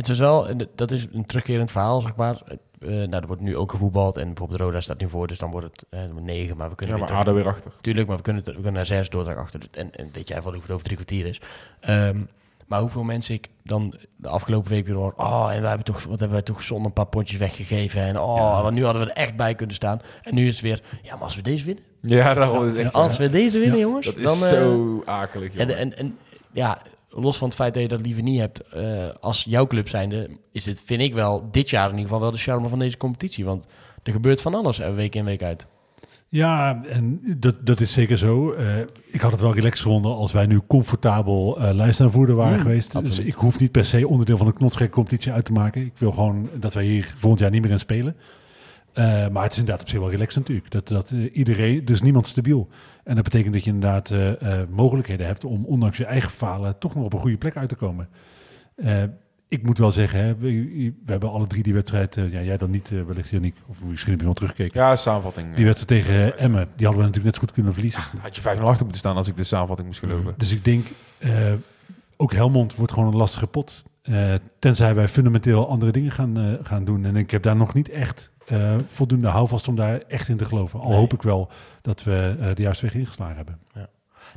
S1: Het is wel, dat is een terugkerend verhaal, zeg maar. Eh, nou, er wordt nu ook gevoetbald en bijvoorbeeld Roda staat nu voor, dus dan wordt het eh, wordt negen. Maar we kunnen
S3: Ja,
S1: weer
S3: maar
S1: terug-
S3: ADO weer achter.
S1: Tuurlijk, maar we kunnen, we kunnen naar zes doordrag achter. En, en weet jij wel hoe het over drie kwartier is. Ehm, maar hoeveel mensen ik dan de afgelopen week weer hoor. Oh, en wij hebben toch, wat hebben wij toch zonder een paar potjes weggegeven. En oh,
S2: Ja.
S1: want nu hadden we er echt bij kunnen staan. En nu is het weer, ja, maar als we deze winnen.
S3: Ja, daarom is echt
S1: als we deze winnen,
S2: Ja.
S1: jongens.
S3: Dat is
S1: dan, eh,
S3: zo akelig. jongen.
S1: en, en ja, los van het feit dat je dat liever niet hebt, eh, als jouw club zijnde, is het, vind ik wel, dit jaar in ieder geval wel de charme van deze competitie. Want er gebeurt van alles, eh, week in, week uit.
S2: Ja, en dat, dat is zeker zo. Eh, ik had het wel relaxed gevonden als wij nu comfortabel eh lijstaanvoerder waren
S1: Mm,
S2: geweest. Dus ik hoef niet per se onderdeel van de knotsgekke competitie uit te maken. Ik wil gewoon dat wij hier volgend jaar niet meer in spelen. Eh, maar het is inderdaad op zich wel relaxed natuurlijk. Dat, dat eh, iedereen, dus niemand stabiel. En dat betekent dat je inderdaad eh, mogelijkheden hebt om ondanks je eigen falen toch nog op een goede plek uit te komen. Ik moet wel zeggen, hè, we, we hebben alle drie die wedstrijd, ja, jij dan niet, wellicht Janiek, of misschien heb je wel teruggekeken.
S3: Ja, samenvatting.
S2: Die wedstrijd tegen Emmen, die hadden we natuurlijk net zo goed kunnen verliezen.
S3: Had je 5-0 achter moeten staan als ik de samenvatting moest geloven.
S2: Dus ik denk, ook Helmond wordt gewoon een lastige pot. Tenzij wij fundamenteel andere dingen gaan, gaan doen. En ik heb daar nog niet echt eh, voldoende houvast om daar echt in te geloven. Al
S1: Nee.
S2: hoop ik wel dat we eh, de juiste weg ingeslagen hebben.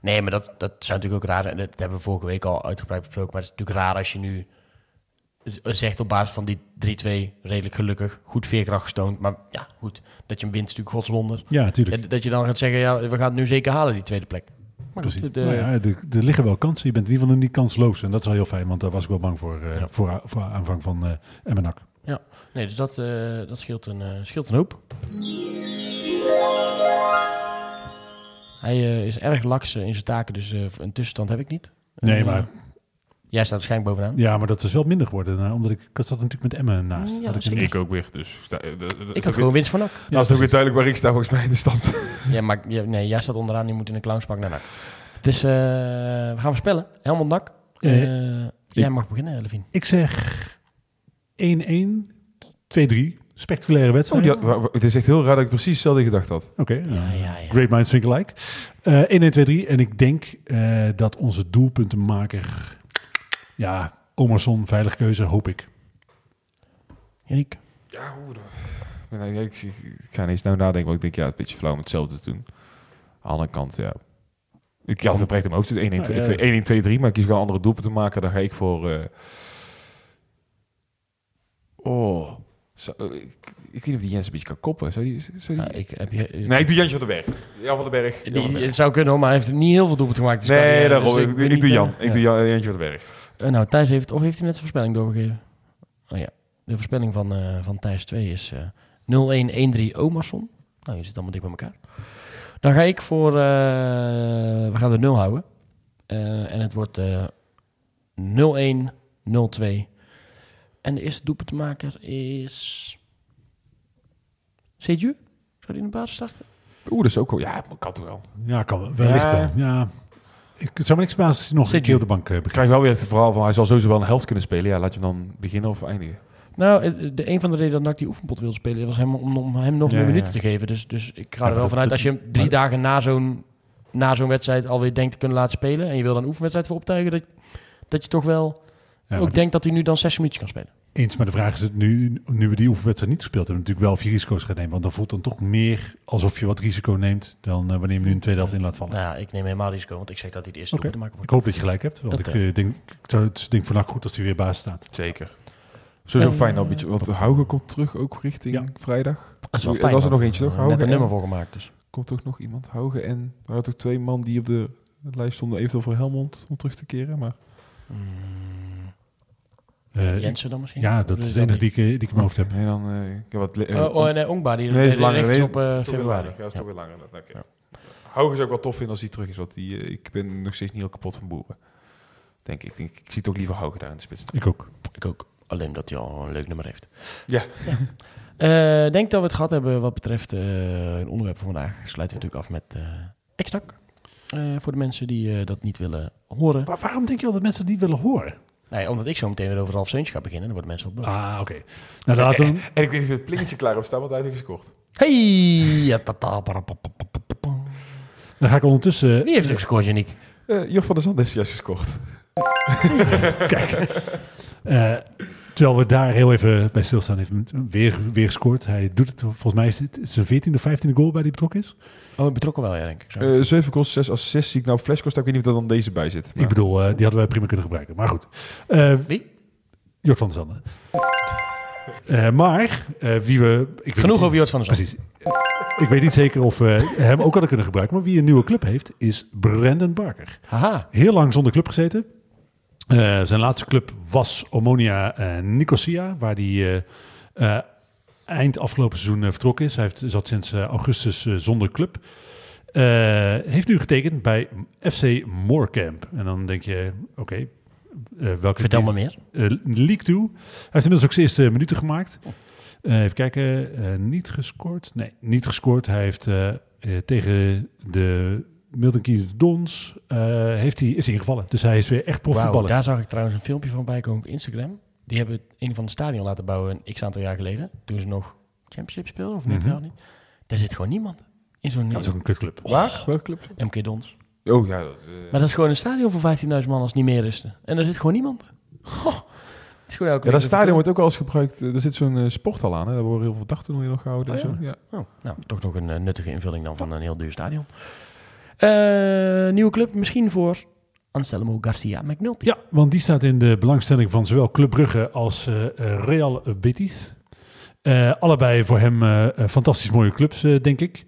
S1: Nee, maar dat, dat zou natuurlijk ook raar zijn. Dat hebben we vorige week al uitgebreid besproken. Maar het is natuurlijk raar als je nu zegt op basis van die 3-2 redelijk gelukkig, goed veerkracht getoond. Maar ja, goed, dat je hem wint is natuurlijk godswonder.
S2: Ja, natuurlijk.
S1: Ja, dat je dan gaat zeggen, ja, we gaan het nu zeker halen, die tweede plek. Maar
S2: Precies.
S1: goed, de-
S2: Nou ja, er, liggen wel kansen. Je bent in ieder geval niet kansloos. En dat is wel heel fijn, want daar was ik wel bang voor, eh,
S1: Ja.
S2: voor, voor aanvang van uh, Emmenak.
S1: Nee, dus dat, eh, dat scheelt, een, eh, scheelt een hoop. Hij eh, is erg laks in zijn taken, dus eh, een tussenstand heb ik niet.
S2: Nee, maar,
S1: Jij staat waarschijnlijk bovenaan.
S2: ja, maar dat is wel minder geworden. nou, omdat ik, ik zat natuurlijk met Emmen naast.
S1: Ja,
S2: Had ik
S3: Ik ook weer. Dus sta-
S1: Ik had gewoon winst van NAC.
S3: weer- Nou, is ook weer duidelijk waar ik sta volgens mij in de stand.
S1: Ja, maar ja, nee, jij staat onderaan, je moet in een clownspak naar NAC. Het is, eh, we gaan voorspellen. Helmond NAC. Jij mag beginnen, Levine.
S2: Ik zeg 1-1, 2-3. Spectaculaire
S3: Oh,
S2: wedstrijd.
S3: wa- het is echt heel raar dat ik precies hetzelfde gedacht had.
S2: Oké.
S1: Ja,
S2: eh,
S1: ja, ja.
S2: Great minds think alike. Eh 1, 1, 2, 3. En ik denk eh, dat onze doelpuntenmaker... Ja, Omerson, veilige keuze, hoop ik.
S1: Yannick.
S3: Ja, hoe dan? Ik, ga niet eens nou nadenken, want ik denk, ja, het is een beetje flauw om hetzelfde te doen. Aan de andere kant, ja. Ik had het oprecht in mijn hoofd, 1, 1, 2,
S2: Ja,
S3: 2,
S2: ja.
S3: 1, 1, 2, 3, maar ik kies gewoon andere doelpunten te maken. Dan ga ik voor... eh, Oh... Zo, eh, ik, ik weet niet of die Jens een beetje kan koppen. Zou die, zou die...
S1: Ja, ik heb je,
S3: Nee, ik doe Jantje van den Berg. Jan van den Berg. Jan van den
S1: die,
S3: Berg.
S1: het zou kunnen, hoor, maar hij heeft niet heel veel doelpunten gemaakt. dus kan
S3: Nee,
S1: eh,
S3: daarom.
S1: dus
S3: ik, ik
S1: niet,
S3: doe
S1: eh,
S3: Jan. Ik
S1: ja.
S3: doe Jan, Jantje van den Berg.
S1: Eh, nou, Thijs heeft, of heeft hij net zijn voorspelling doorgegeven? Oh ja, de voorspelling van, eh, van Thijs 2 is eh 0-1-1-3 Omarsson. Nou, je zit allemaal dik bij elkaar. Dan ga ik voor, eh, we gaan de 0 houden. Eh, en het wordt eh 0-1, 0-2. En de eerste doelpuntenmaker is... Seju? Zou die in de basis starten?
S3: Oeh, dat is ook wel... Ja, kan toch wel.
S2: Ja, kan wel. Wellicht
S3: Ja.
S2: wel. Ja. Ik zou me niks hij nog een keer op de bank eh,
S3: Ik krijg wel weer het verhaal van hij zal sowieso wel een helft kunnen spelen. Ja, laat je hem dan beginnen of eindigen.
S1: Nou, eh, de, een van de redenen dat NAC die oefenpot wilde spelen... was hem, om, om hem nog
S3: Ja,
S1: meer
S3: ja.
S1: minuten te geven. Dus, dus ik ga er wel vanuit...
S2: dat-
S1: als je hem drie
S2: maar-
S1: dagen na zo'n, na zo'n wedstrijd alweer denkt te kunnen laten spelen... en je wil dan een oefenwedstrijd voor optuigen... dat, dat je toch wel
S2: Ja,
S1: ook denkt dat hij nu dan zes minuutjes kan spelen.
S2: Eens, maar de vraag is het nu, nu we die oefenwedstrijd niet gespeeld hebben, natuurlijk wel of je risico's gaat nemen. Want dan voelt het dan toch meer alsof je wat risico neemt dan eh, wanneer je hem nu in de tweede helft in laat vallen.
S1: Nou ja, ik neem helemaal risico... want ik zeg dat hij de eerste
S2: Oké.
S1: doelpunt maken
S2: Ik hoop dat je gelijk hebt, want
S1: Dat,
S2: ik
S1: eh.
S2: denk, ik zou het denk vandaag goed als hij weer baas staat.
S3: Zeker. Sowieso
S1: Eh,
S3: fijn, al een beetje, want Hauge komt terug ook richting
S2: Ja.
S3: vrijdag.
S1: Dat is wel
S3: En
S1: fijn.
S3: was er nog eentje, toch? Hauge
S1: Net een
S3: en-
S1: nummer voor gemaakt, dus.
S3: Komt toch nog iemand? Hauge en... Er waren toch twee man die op de lijst stonden, eventueel voor Helmond, om terug te keren. Maar
S1: Mm,
S2: Eh,
S1: Jensen dan misschien?
S2: ja, dat is de enige die ik, eh, die ik in mijn hoofd heb.
S3: Nee, dan... eh, ik heb wat... eh,
S1: Oh, oh, en uh, Ongba, die
S3: Nee, dat is langer. Nee,
S1: op eh, februari.
S3: Ja, dat is
S1: Ja.
S3: toch weer langer. inderdaad. Oké. Hauge is ook wel tof vinden als hij terug is, want die, ik ben nog steeds niet heel kapot van boeren. Denk ik. Ik, denk, ik zie toch liever Hauge daar in de spits.
S2: Ik ook.
S1: Ik ook. Alleen omdat hij al een leuk nummer heeft.
S3: Ja.
S1: Eh, denk dat we het gehad hebben wat betreft eh een onderwerp van vandaag. Sluiten we natuurlijk af met eh. Eh, voor de mensen die eh, dat niet willen horen.
S2: Maar waarom denk je wel dat mensen het niet willen horen?
S1: Nee, omdat ik zo meteen weer over half Seuntje ga beginnen. Dan worden mensen wat boos.
S2: Ah, oké. Nou, dan laten we...
S3: En ik weet niet of het plingetje klaar op staat, want hij heeft gescoord.
S1: Hey! Ja, tata, para, pa, pa, pa, pa, pa.
S2: Dan ga ik ondertussen...
S1: Wie heeft er gescoord, Janiek?
S3: Eh Joch van der Zand heeft juist gescoord.
S2: Eh, terwijl we daar heel even bij stilstaan, heeft hij weer, weer gescoord. Hij doet het, volgens mij is het zijn 14e of 15e goal bij die betrokken is.
S1: Oh, betrokken wel, ja, denk ik. Zo.
S3: Eh 7 goals, 6 assists. Zie ik nou op flashcost. Ik weet niet of er dan deze bij zit. maar-
S2: Ik bedoel, eh, die hadden wij prima kunnen gebruiken. Maar goed. Eh
S1: Wie?
S2: Jort van der Zanden. Eh, maar, eh, wie we... Ik
S1: Genoeg
S2: niet-
S1: over Jort van der Zand.
S2: Precies. Ik weet niet zeker of we hem ook hadden kunnen gebruiken. Maar wie een nieuwe club heeft, is Brandon Barker.
S1: Haha.
S2: Heel lang zonder club gezeten. Eh, zijn laatste club was Omonia eh, Nicosia, waar hij eh, eind afgelopen seizoen vertrokken is. Hij heeft, zat sinds augustus zonder club. Heeft nu getekend bij FC Moorcamp. En dan denk je, oké, welke...
S1: Vertel me meer.
S2: eh, League 2. Hij heeft inmiddels ook zijn eerste minuten gemaakt. Eh, even kijken, niet gescoord. Nee, niet gescoord. Hij heeft tegen de Milton Keynes Dons eh, heeft hij, is hij ingevallen. Dus hij is weer echt profvoetballer.
S1: daar zag ik trouwens een filmpje van bij komen op Instagram. Die hebben een van de stadion laten bouwen een x aantal jaar geleden. Toen ze nog Championship speelden, of niet
S2: Mhm.
S1: wel niet. Daar zit gewoon niemand in zo'n
S2: dat is ook een kutclub.
S3: Waar? Welke club?
S1: MK Dons.
S3: Oh ja, dat, eh,
S1: Maar dat is gewoon een stadion voor 15.000 man als niet meer is. En daar zit gewoon niemand. Goh. Het is gewoon elke
S3: ja, dat stadion wordt ook wel eens gebruikt. eh, Er zit zo'n eh, sporthal aan. Hè? Daar worden heel veel dagtoernooien nog gehouden.
S1: Oh,
S3: en
S1: ja.
S3: zo. Ja.
S1: Oh, nou, toch nog een nuttige invulling dan van een heel duur stadion. Eh, nieuwe club misschien voor Anselmo Garcia McNulty.
S2: Ja, want die staat in de belangstelling van zowel Club Brugge als eh, Real Betis. Eh, allebei voor hem fantastisch mooie clubs, denk ik.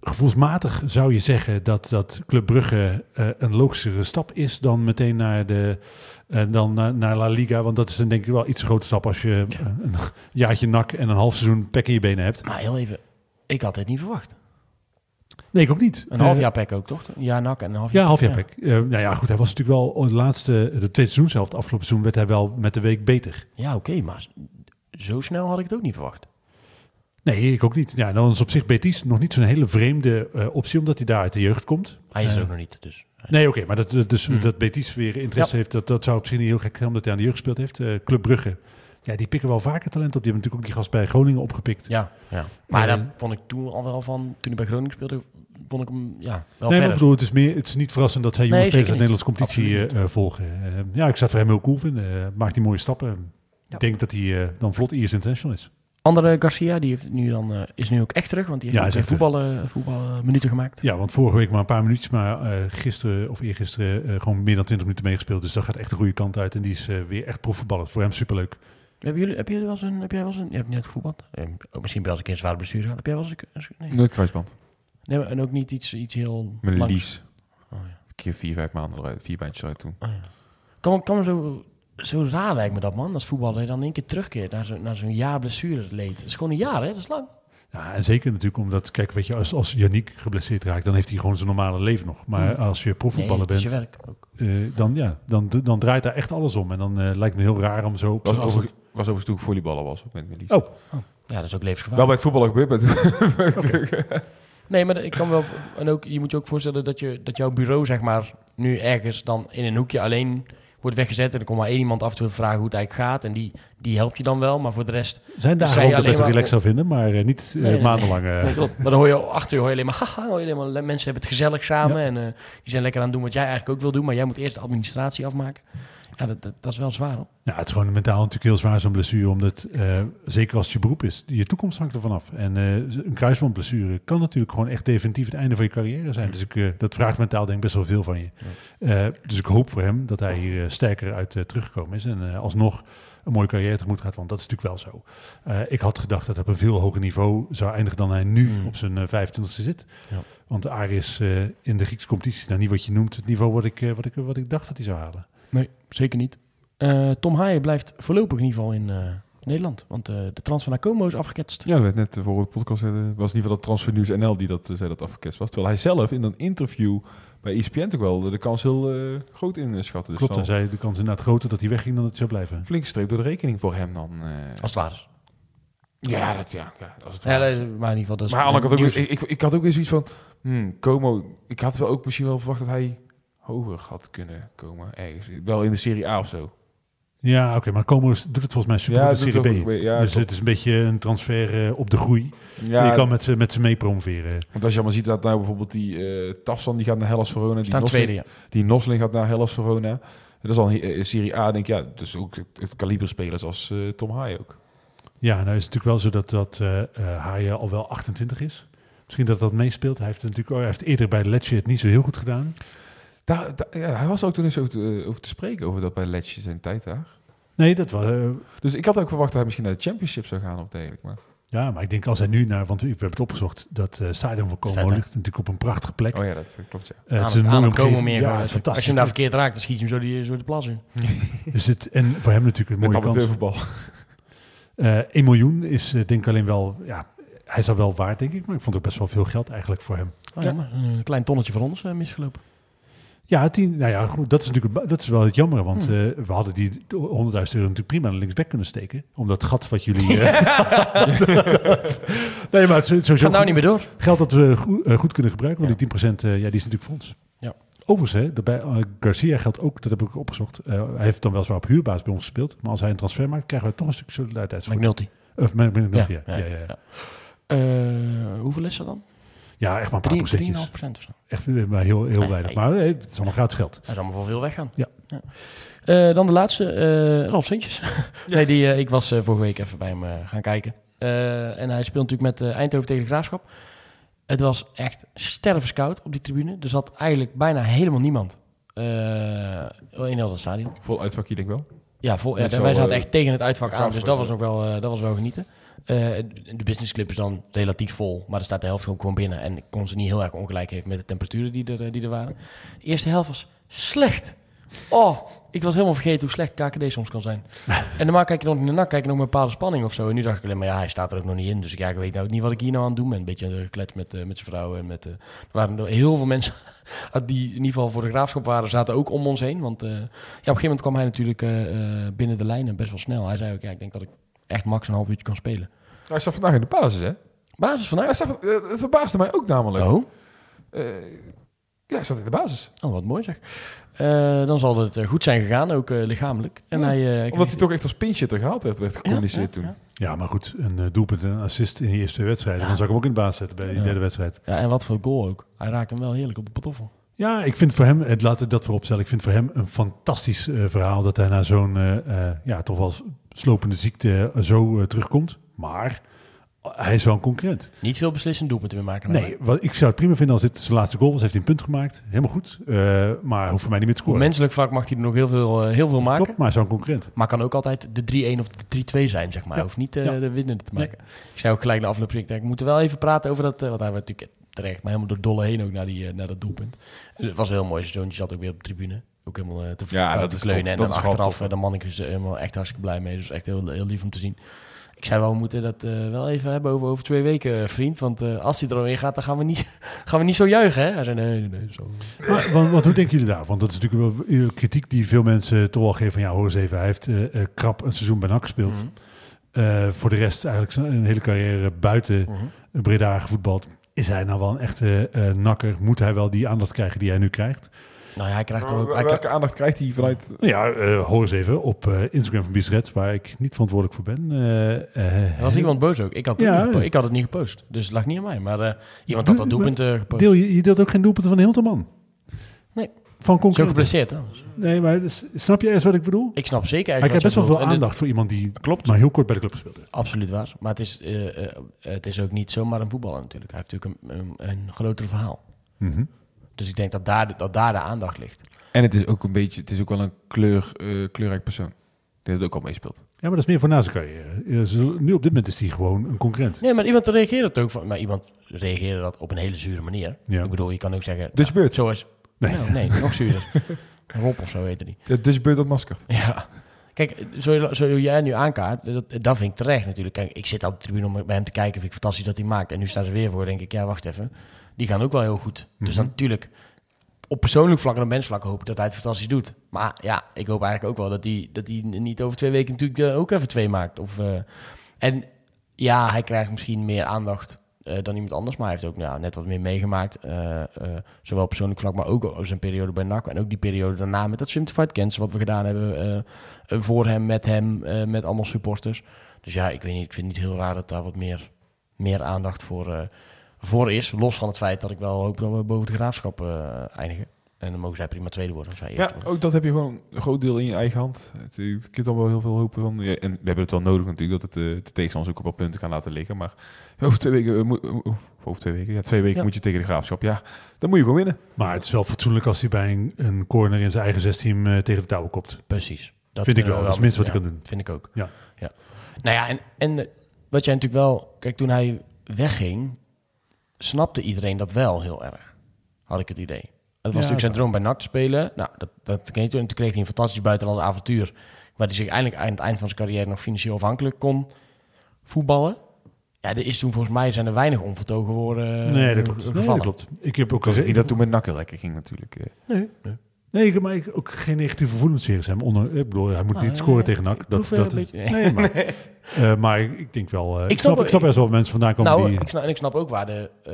S2: Gevoelsmatig zou je zeggen dat, dat Club Brugge een logischere stap is dan meteen naar, de, dan naar, naar La Liga. Want dat is een, denk ik wel iets grote stap als je een jaartje nak en een half seizoen pek in je benen hebt.
S1: Maar heel even, ik had het niet verwacht.
S2: Nee, ik ook niet.
S1: Een half
S2: Eh,
S1: jaar pek ook, toch? Een jaar nak en een half
S2: Ja,
S1: jaar
S2: half jaar pek. Eh, nou ja, goed, hij was natuurlijk wel de laatste, de tweede seizoen zelf, afgelopen seizoen, werd hij wel met de week beter.
S1: Ja, oké, maar zo snel had ik het ook niet verwacht.
S2: Nee, ik ook niet. Ja, dan is op zich Betis nog niet zo'n hele vreemde eh, optie, omdat hij daar uit de jeugd komt.
S1: Hij is er ook nog niet, dus...
S2: Nee, oké, maar dat, dus,
S1: Hmm.
S2: dat Betis weer interesse heeft, dat, dat zou op zich niet heel gek zijn, omdat hij aan de jeugd gespeeld heeft. Club Brugge, ja, die pikken wel vaker talent op. Die hebben natuurlijk ook die gast bij Groningen opgepikt.
S1: Ja, ja. Maar
S2: Eh,
S1: daar vond ik toen al wel van, toen hij bij Groningen speelde, vond ik hem, ja, wel
S2: nee, maar
S1: verder.
S2: bedoel, het is, meer, het is niet verrassend dat zij jonge
S1: Nee,
S2: spelers uit de Nederlandse competitie eh, eh, volgen. Eh, ja, ik zou het voor hem heel cool vinden. Eh, maakt hij mooie stappen. Ik denk dat hij eh, dan vlot Ierse international is.
S1: Andere Garcia, die heeft nu dan, eh, is nu ook echt terug, want die heeft
S2: Ja, is
S1: voetballen, voetballen minuten gemaakt.
S2: Ja, want vorige week maar een paar minuutjes, maar eh, gisteren of eergisteren eh, gewoon meer dan 20 minuten meegespeeld. Dus dat gaat echt de goede kant uit. En die is eh, weer echt profvoetballer. Voor hem superleuk.
S1: Hebben jullie, heb, jullie wel eens een, heb jij wel eens een, je hebt net gevoetbald? Eh, ook misschien wel eens een keer een zware blessure gehad. Heb jij wel eens een, nee.
S3: Nooit kruisband.
S1: nee, maar- en ook niet iets, iets heel
S3: Mijn
S1: langs?
S3: lies.
S1: Oh, ja.
S3: Een keer vier, vijf maanden eruit. Vier bandjes eruit toen.
S1: Oh, ja. Kan, kan me zo, zo raar lijkt me dat, man. Als voetballer dan in één keer terugkeert naar zo'n naar zo'n jaar blessure leed. Dat is gewoon een jaar, hè? Dat is lang.
S2: Ja, en zeker natuurlijk omdat, kijk, weet je, als, als Yannick geblesseerd raakt, dan heeft hij gewoon zijn normale leven nog. Maar
S1: Hmm.
S2: als je profvoetballer
S1: het is je
S2: bent,
S1: werk ook.
S2: eh, dan, ja, dan, dan draait daar echt alles om. En dan eh, lijkt me heel raar om zo op
S3: Was,
S2: zo'n
S3: over, was overigens toen ik volleyballer was. Ook met mijn lies.
S2: Oh,
S1: Ja, dat is ook
S3: Wel
S1: levensgevaarlijk.
S3: bij het voetballen gebeurd. Maar toen-
S1: Nee, maar ik kan wel... En ook, je moet je ook voorstellen dat, je, dat jouw bureau, zeg maar, nu ergens dan in een hoekje alleen wordt weggezet. En er komt maar één iemand af en toe vragen hoe het eigenlijk gaat. En die, die helpt je dan wel. Maar voor de rest...
S2: zijn daar
S1: Zij
S2: ook dat best wel
S1: maar-
S2: relaxed zou vinden, maar eh, niet eh,
S1: Nee, nee,
S2: maandenlang. eh.
S1: Nee, klopt. Maar dan hoor je achter je hoor je alleen maar... Haha, hoor je alleen maar mensen hebben het gezellig samen. En die zijn lekker aan het doen wat jij eigenlijk ook wil doen. Maar jij moet eerst de administratie afmaken. Ja, dat, dat, dat is wel zwaar, hoor.
S2: Ja, het is gewoon mentaal natuurlijk heel zwaar zo'n blessure, omdat eh, zeker als het je beroep is, je toekomst hangt ervan af. En eh, een kruisbandblessure kan natuurlijk gewoon echt definitief het einde van je carrière zijn. Dus ik, eh, dat vraagt mentaal denk ik best wel veel van je. Dus ik hoop voor hem dat hij hier sterker uit teruggekomen is en alsnog een mooie carrière tegemoet gaat. Want dat is natuurlijk wel zo. Ik had gedacht dat hij op een veel hoger niveau zou eindigen dan hij nu
S1: Mm.
S2: op zijn eh, 25e zit.
S1: Ja.
S2: Want Arie is eh, in de Griekse competitie nou niet wat je noemt het niveau wat ik, wat ik, wat ik dacht dat hij zou halen.
S1: Nee, zeker niet. Eh, Tom Haaien blijft voorlopig in ieder geval in eh, Nederland. Want eh, de transfer naar Como is afgeketst.
S3: Ja, dat werd net voor de podcast was in ieder geval dat Transfer News NL die dat zei dat afgeketst was. Terwijl hij zelf in een interview bij ESPN toch wel de kans heel groot inschatte. Dus
S2: Klopt, hij zei de kans inderdaad groter dat hij wegging dan dat hij zou blijven.
S3: een flinke streep door de rekening voor hem dan. eh.
S1: Als het waar is.
S3: ja, dat, ja, ja, als het
S1: Ja,
S3: waar
S1: dat
S3: is.
S1: is- maar in ieder geval, dat is
S3: Maar ik, ik, ik had ook weer zoiets van, hmm, Como, ik had wel ook misschien wel verwacht dat hij hoger had kunnen komen ergens. Wel in de Serie A of zo.
S2: Ja, oké, maar Como is- doet het volgens mij super
S3: Ja,
S2: in
S3: doet
S2: Serie B.
S3: ook- ja,
S2: dus het is een beetje een transfer eh, op de groei.
S3: Ja,
S2: je kan met ze met ze mee promoveren.
S3: want als je allemaal ziet dat nou bijvoorbeeld die eh Tafsan die gaat naar Hellas Verona, die Nosling,
S1: tweede, ja.
S3: die Nosling gaat naar Hellas Verona. Dat is al een eh, Serie A, denk ik, ja, dus ook het, kaliber spelers als eh, Tom Haaien ook.
S2: Ja, nou is het natuurlijk wel zo dat, dat Haaien al wel 28 is. Misschien dat dat meespeelt. Hij heeft, natuurlijk, oh, hij heeft eerder bij Lecce het niet zo heel goed gedaan.
S3: Daar, daar- ja, hij was er ook toen eens over te, over te spreken over dat bij Letje zijn tijd daar.
S2: Nee, dat was... eh,
S3: Dus ik had ook verwacht dat hij misschien naar de Championship zou gaan of dergelijke. Maar...
S2: ja, maar ik denk als hij nu naar... Want we hebben het opgezocht. Dat eh stadion van Como ligt natuurlijk op een prachtige plek.
S3: Oh ja, dat klopt ja.
S2: Eh,
S1: Aan
S2: het is een mooie
S1: meer.
S2: Ja, is
S1: Als
S2: fantastisch.
S1: je hem daar verkeerd raakt, dan schiet je hem zo, die, zo de plas in.
S2: Dus het, en voor hem natuurlijk een
S3: Met
S2: mooie kans.
S3: amateurvoetbal.
S2: Eh 1 miljoen is eh, denk ik alleen wel... Ja, hij is al wel waard, denk ik. Maar ik vond het ook best wel veel geld eigenlijk voor hem.
S1: Oh, ja, maar een klein tonnetje van ons eh, misgelopen.
S2: Ja, tien, nou ja, goed, dat is natuurlijk dat is wel het jammer, want
S1: Hmm.
S2: eh, we hadden die 100.000 euro natuurlijk prima naar linksback kunnen steken, om dat gat wat jullie. eh, nee, maar het sowieso
S1: Gaat nou niet meer door.
S2: geld dat we goed, eh, goed kunnen gebruiken, want die 10% eh, ja, die is natuurlijk ons.
S1: Ja.
S2: Overigens, hè, dat bij Garcia geldt ook, dat heb ik opgezocht. hij heeft dan weliswaar op huurbasis bij ons gespeeld, maar als hij een transfer maakt, krijgen we toch een stuk solidariteitsvoor.
S1: McNulty.
S2: Of met,
S1: Ja,
S2: ja, ja, ja,
S1: hoeveel is dat dan?
S2: Ja, echt maar een paar
S1: 3,5
S2: procentjes.
S1: procent of zo.
S2: Echt maar heel, heel
S1: Nee,
S2: weinig.
S1: nee.
S2: Maar eh, het is allemaal gratis geld.
S1: Hij is allemaal voor veel weggaan.
S2: Ja.
S1: Eh, dan de laatste, eh Ralf Sintjes. nee, die, eh, ik was vorige week even bij hem gaan kijken. Eh, en hij speelt natuurlijk met eh, Eindhoven tegen de Graafschap. Het was echt stervenskoud op die tribune. Er zat eigenlijk bijna helemaal niemand eh, in heel het stadion.
S3: Vol uitvakje denk ik wel.
S1: Ja, vol, ja, wij zaten echt tegen het uitvak aan, dus dat was, nog wel, eh, dat was wel genieten. Eh, de businessclub is dan relatief vol, maar er staat de helft gewoon, gewoon binnen. En ik kon ze niet heel erg ongelijk geven met de temperaturen die er, eh, die er waren. De eerste helft was slecht. Oh, ik was helemaal vergeten hoe slecht KKD soms kan zijn. en normaal kijk je nog in de kijk nog met een bepaalde spanning of zo. En nu dacht ik alleen maar, ja, hij staat er ook nog niet in. Dus ik, ja, ik weet nou ook niet wat ik hier nou aan het doen ben. Een beetje gekletst met, eh, met zijn vrouw. En met, er waren heel veel mensen die in ieder geval voor de graafschap waren, zaten ook om ons heen. Want ja, op een gegeven moment kwam hij natuurlijk binnen de lijnen best wel snel. Hij zei ook, ja, ik denk dat ik echt max een half uurtje kan spelen.
S3: Hij staat vandaag in de basis, hè?
S1: Basis
S3: Hij
S1: vanuit.
S3: staat, eh, het verbaasde mij ook namelijk.
S1: Oh,
S3: Eh, ja, hij staat in de basis.
S1: oh, wat mooi zeg. Eh, dan zal het goed zijn gegaan, ook eh, lichamelijk. En
S3: Ja,
S1: hij, eh,
S3: Omdat hij toch echt als pinchitter gehaald werd, werd gecommuniceerd
S1: Ja, ja,
S3: toen.
S1: ja.
S2: Ja, maar goed, een doelpunt en een assist in die eerste twee wedstrijden.
S1: Ja.
S2: Dan zou ik hem ook in de baas zetten bij die
S1: Ja.
S2: derde wedstrijd.
S1: Ja, en wat voor goal ook. Hij raakt hem wel heerlijk op de patoffel.
S2: Ja, ik vind voor hem, het, laten we dat vooropstellen, ik vind voor hem een fantastisch eh, verhaal dat hij na zo'n eh, eh, ja, toch wel slopende ziekte zo terugkomt. Maar hij is wel een concurrent.
S1: Niet veel beslissend doelpunten meer maken.
S2: Nee, wat, ik zou het prima vinden als dit zijn laatste goal was. Heeft hij een punt gemaakt. Helemaal goed. Maar hoeft voor mij niet meer te
S1: Op
S2: scoren.
S1: menselijk vlak mag hij er nog heel veel, heel veel maken.
S2: Klopt, maar een concurrent.
S1: Maar kan ook altijd de 3-1 of de 3-2 zijn, zeg maar.
S2: Ja.
S1: Hoeft niet
S2: Ja.
S1: de winnende te maken. Ik zei ook gelijk de afgelopen week, ik moet er wel even praten over dat... want hij natuurlijk terecht, maar helemaal door dolle heen ook naar, die, eh, naar dat doelpunt. Dus het was heel mooi. Zoontje zat ook weer op de tribune. Ook helemaal eh, te,
S3: Ja,
S1: te
S3: dat is
S1: kleunen.
S3: tof.
S1: En
S3: Dat
S1: dan
S3: is wel
S1: achteraf, eh, de mannetjes eh, helemaal echt hartstikke blij mee. Dus echt heel, heel lief om te zien. Ik zei wel, we moeten dat eh, wel even hebben over, over twee weken, vriend. Want eh, als hij er alweer gaat, dan gaan we niet, gaan we niet zo juichen, hè? Hij zei, nee, nee, nee. Zo.
S2: Maar, want, want hoe denken jullie daar? Want dat is natuurlijk wel kritiek die veel mensen toch wel geven van ja, hoor eens even. Hij heeft eh, eh, krap een seizoen bij NAC gespeeld.
S1: Mhm.
S2: Eh, voor de rest eigenlijk zijn- een hele carrière buiten
S1: Mhm.
S2: Breda gevoetbald. Is hij nou wel een echte eh, nakker? Moet hij wel die aandacht krijgen die hij nu krijgt?
S1: Nou ja, hij krijgt ook...
S3: Maar
S1: Hij
S3: Welke aandacht krijgt hij vanuit...
S2: Ja, eh, hoor eens even op eh, Instagram van Biesret, waar ik niet verantwoordelijk voor ben. Eh, eh,
S1: Er was iemand boos ook. Ik had, het
S2: Ja,
S1: niet ik had het niet gepost. Dus het lag niet aan mij. Maar eh, iemand had dat
S2: Doe-
S1: doelpunt eh, gepost.
S2: Deel je, je deelt ook geen doelpunten van Hilterman?
S1: Nee.
S2: Van
S1: Zo
S2: concurrenten?
S1: geblesseerd, hè?
S2: Nee, maar dus- snap je eens wat ik bedoel?
S1: Ik snap zeker
S2: Hij krijgt best wel veel aandacht voor iemand die
S1: Klopt.
S2: maar heel kort bij de club gespeeld heeft.
S1: Absoluut waar. Maar het is, eh, eh, het is ook niet zomaar een voetballer natuurlijk. Hij heeft natuurlijk een, een, een groter verhaal.
S2: Mhm.
S1: Dus ik denk dat daar, de- dat daar de aandacht ligt.
S3: En het is ook een beetje... Het is ook wel een kleur, eh, kleurrijk persoon. dat het ook al meespeelt.
S2: Ja, maar dat is meer voor na zijn carrière. Nu op dit moment is hij gewoon een concurrent.
S1: Nee, maar iemand reageert het ook van. Maar iemand reageerde dat op een hele zure manier.
S2: Ja.
S1: Ik bedoel, je kan ook zeggen.
S3: Dus beurt.
S1: Zoals.
S2: Nee.
S1: Nee, nee nog zuurder. Rob of zo heette die.
S3: De dus beurt ontmaskerd.
S1: Ja. Kijk, zo, zo jij nu aankaart, dat, dat vind ik terecht natuurlijk. Kijk, ik zit op de tribune om bij hem te kijken, vind ik fantastisch dat hij maakt. En nu staan ze weer voor, denk ik, ja, wacht even. Die gaan ook wel heel goed. Dus dan natuurlijk, op persoonlijk vlak en op mensvlak hoop ik dat hij het fantastisch doet. Maar ja, ik hoop eigenlijk ook wel dat hij, dat hij niet over twee weken natuurlijk eh, ook even twee maakt. Of, eh, en ja, hij krijgt misschien meer aandacht dan iemand anders. Maar hij heeft ook nou, net wat meer meegemaakt. eh, eh, zowel persoonlijk vlak, maar ook zijn periode bij NAC. En ook die periode daarna met dat Fight Cancer, wat we gedaan hebben eh, eh, voor hem, met hem, eh, met allemaal supporters. Dus ja, ik weet niet, ik vind het niet heel raar dat daar wat meer, meer aandacht voor, eh, voor is. Los van het feit dat ik wel hoop dat we boven de graafschap eh, eindigen. En dan mogen zij prima tweede worden als zij
S3: Ja,
S1: worden.
S3: ook dat heb je gewoon een groot deel in je eigen hand. Het, je kunt dan wel heel veel hopen van. ja, en we hebben het wel nodig natuurlijk dat het, eh, de tegenstanders ook op wat punten gaan laten liggen. Maar over twee weken, eh, eh, over twee weken, ja, twee weken
S1: Ja.
S3: moet je tegen de graafschap. Ja, dan moet je gewoon winnen.
S2: Maar het is wel fatsoenlijk als hij bij een, een corner in zijn eigen 16 eh, tegen de touwen kopt.
S1: Precies. Dat
S2: Vind ik wel.
S1: we
S2: Dat is het minste wat
S1: ja,
S2: je kan doen.
S1: Vind ik ook.
S2: Ja.
S1: ja. Nou ja, en, en wat jij natuurlijk wel... Kijk, toen hij wegging, snapte iedereen dat wel heel erg. Had ik het idee. Het was natuurlijk zijn droom bij NAC te spelen. Nou, dat, dat ken je toen. En toen kreeg hij een fantastisch buitenlands avontuur... waar hij zich eindelijk aan het eind van zijn carrière nog financieel afhankelijk kon voetballen. Ja, er is toen volgens mij zijn er weinig onvertogen woorden
S2: nee, dat
S1: ge-
S2: klopt. Nee, dat klopt. Ik heb ook
S3: niet dat toen met nakken lekker ging natuurlijk. eh.
S1: Nee, nee.
S2: Nee, ik heb maar ik- ook geen negatieve gevoelens tegen hem. Onder, ik bedoel, hij moet
S1: Ah,
S2: niet scoren tegen NAC. Dat, dat, nee, maar, eh, maar ik, ik denk wel... eh, ik,
S1: snap-
S2: snap, ik snap best wel mensen vandaan komen
S1: Nou,
S2: die...
S1: ik snap, en ik snap ook waar de, eh,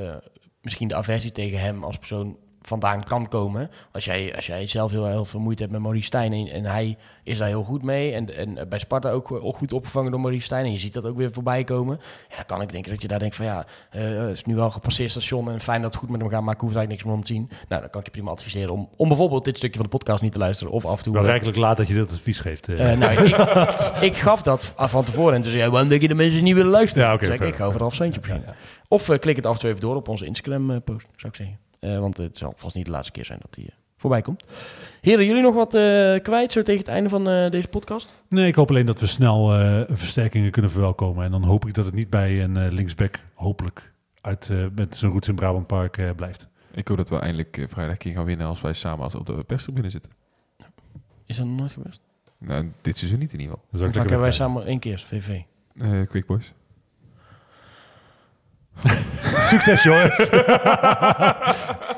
S1: misschien de aversie tegen hem als persoon vandaan kan komen. Als jij, als jij zelf heel, heel veel moeite hebt met Maurice Stijn en, en hij is daar heel goed mee. En, en bij Sparta ook, ook goed opgevangen door Maurice Stijn. En je ziet dat ook weer voorbij komen. Ja, dan kan ik denken dat je daar denkt van ja, eh, het is nu wel een gepasseerd station en fijn dat het goed met hem gaat, maar ik hoef eigenlijk niks meer te zien. Nou, dan kan ik je prima adviseren om, om bijvoorbeeld dit stukje van de podcast niet te luisteren of af en toe...
S2: wel
S1: eh,
S2: rijkelijk laat dat je dit advies geeft. eh.
S1: eh, nou, ik, ik gaf dat van tevoren en toen zei jij, waarom denk je de mensen niet willen luisteren?
S2: Ja, oké,
S1: ik, ga over een half centje beginnen. Of eh, klik het af en toe even door op onze Instagram-post, zou ik zeggen. Eh, want het zal vast niet de laatste keer zijn dat die eh, voorbij komt. Heren, jullie nog wat eh, kwijt zo tegen het einde van eh, deze podcast?
S2: Nee, ik hoop alleen dat we snel eh, versterkingen kunnen verwelkomen. En dan hoop ik dat het niet bij een eh, linksback, hopelijk, uit, eh, met zijn roots in Brabant Park eh, blijft.
S3: Ik hoop dat we eindelijk eh, vrijdag keer gaan winnen als wij samen als op de perstribune zitten.
S1: Is dat nog nooit gebeurd?
S3: Nou, dit seizoen niet in ieder geval.
S2: Dan
S1: hebben wij samen één keer, VV.
S3: Eh Quick Boys.
S2: Succes, jongens!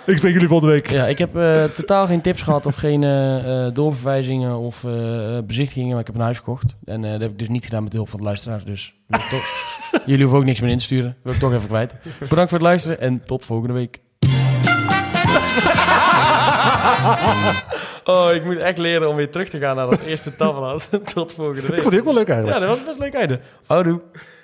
S2: ik spreek jullie volgende week.
S1: Ja, ik heb eh, totaal geen tips gehad of geen eh, eh, doorverwijzingen of eh, bezichtigingen, maar ik heb een huis gekocht. En eh, dat heb ik dus niet gedaan met de hulp van de luisteraars, dus ik jullie hoeven ook niks meer in te sturen. Wil ik toch even kwijt. Bedankt voor het luisteren en tot volgende week. Oh, ik moet echt leren om weer terug te gaan naar dat eerste tabblad. Tot volgende
S2: Ik
S1: week.
S2: vond die ook wel leuk
S1: Ja,
S2: eigenlijk.
S1: dat was best leuk einde. Houdoe.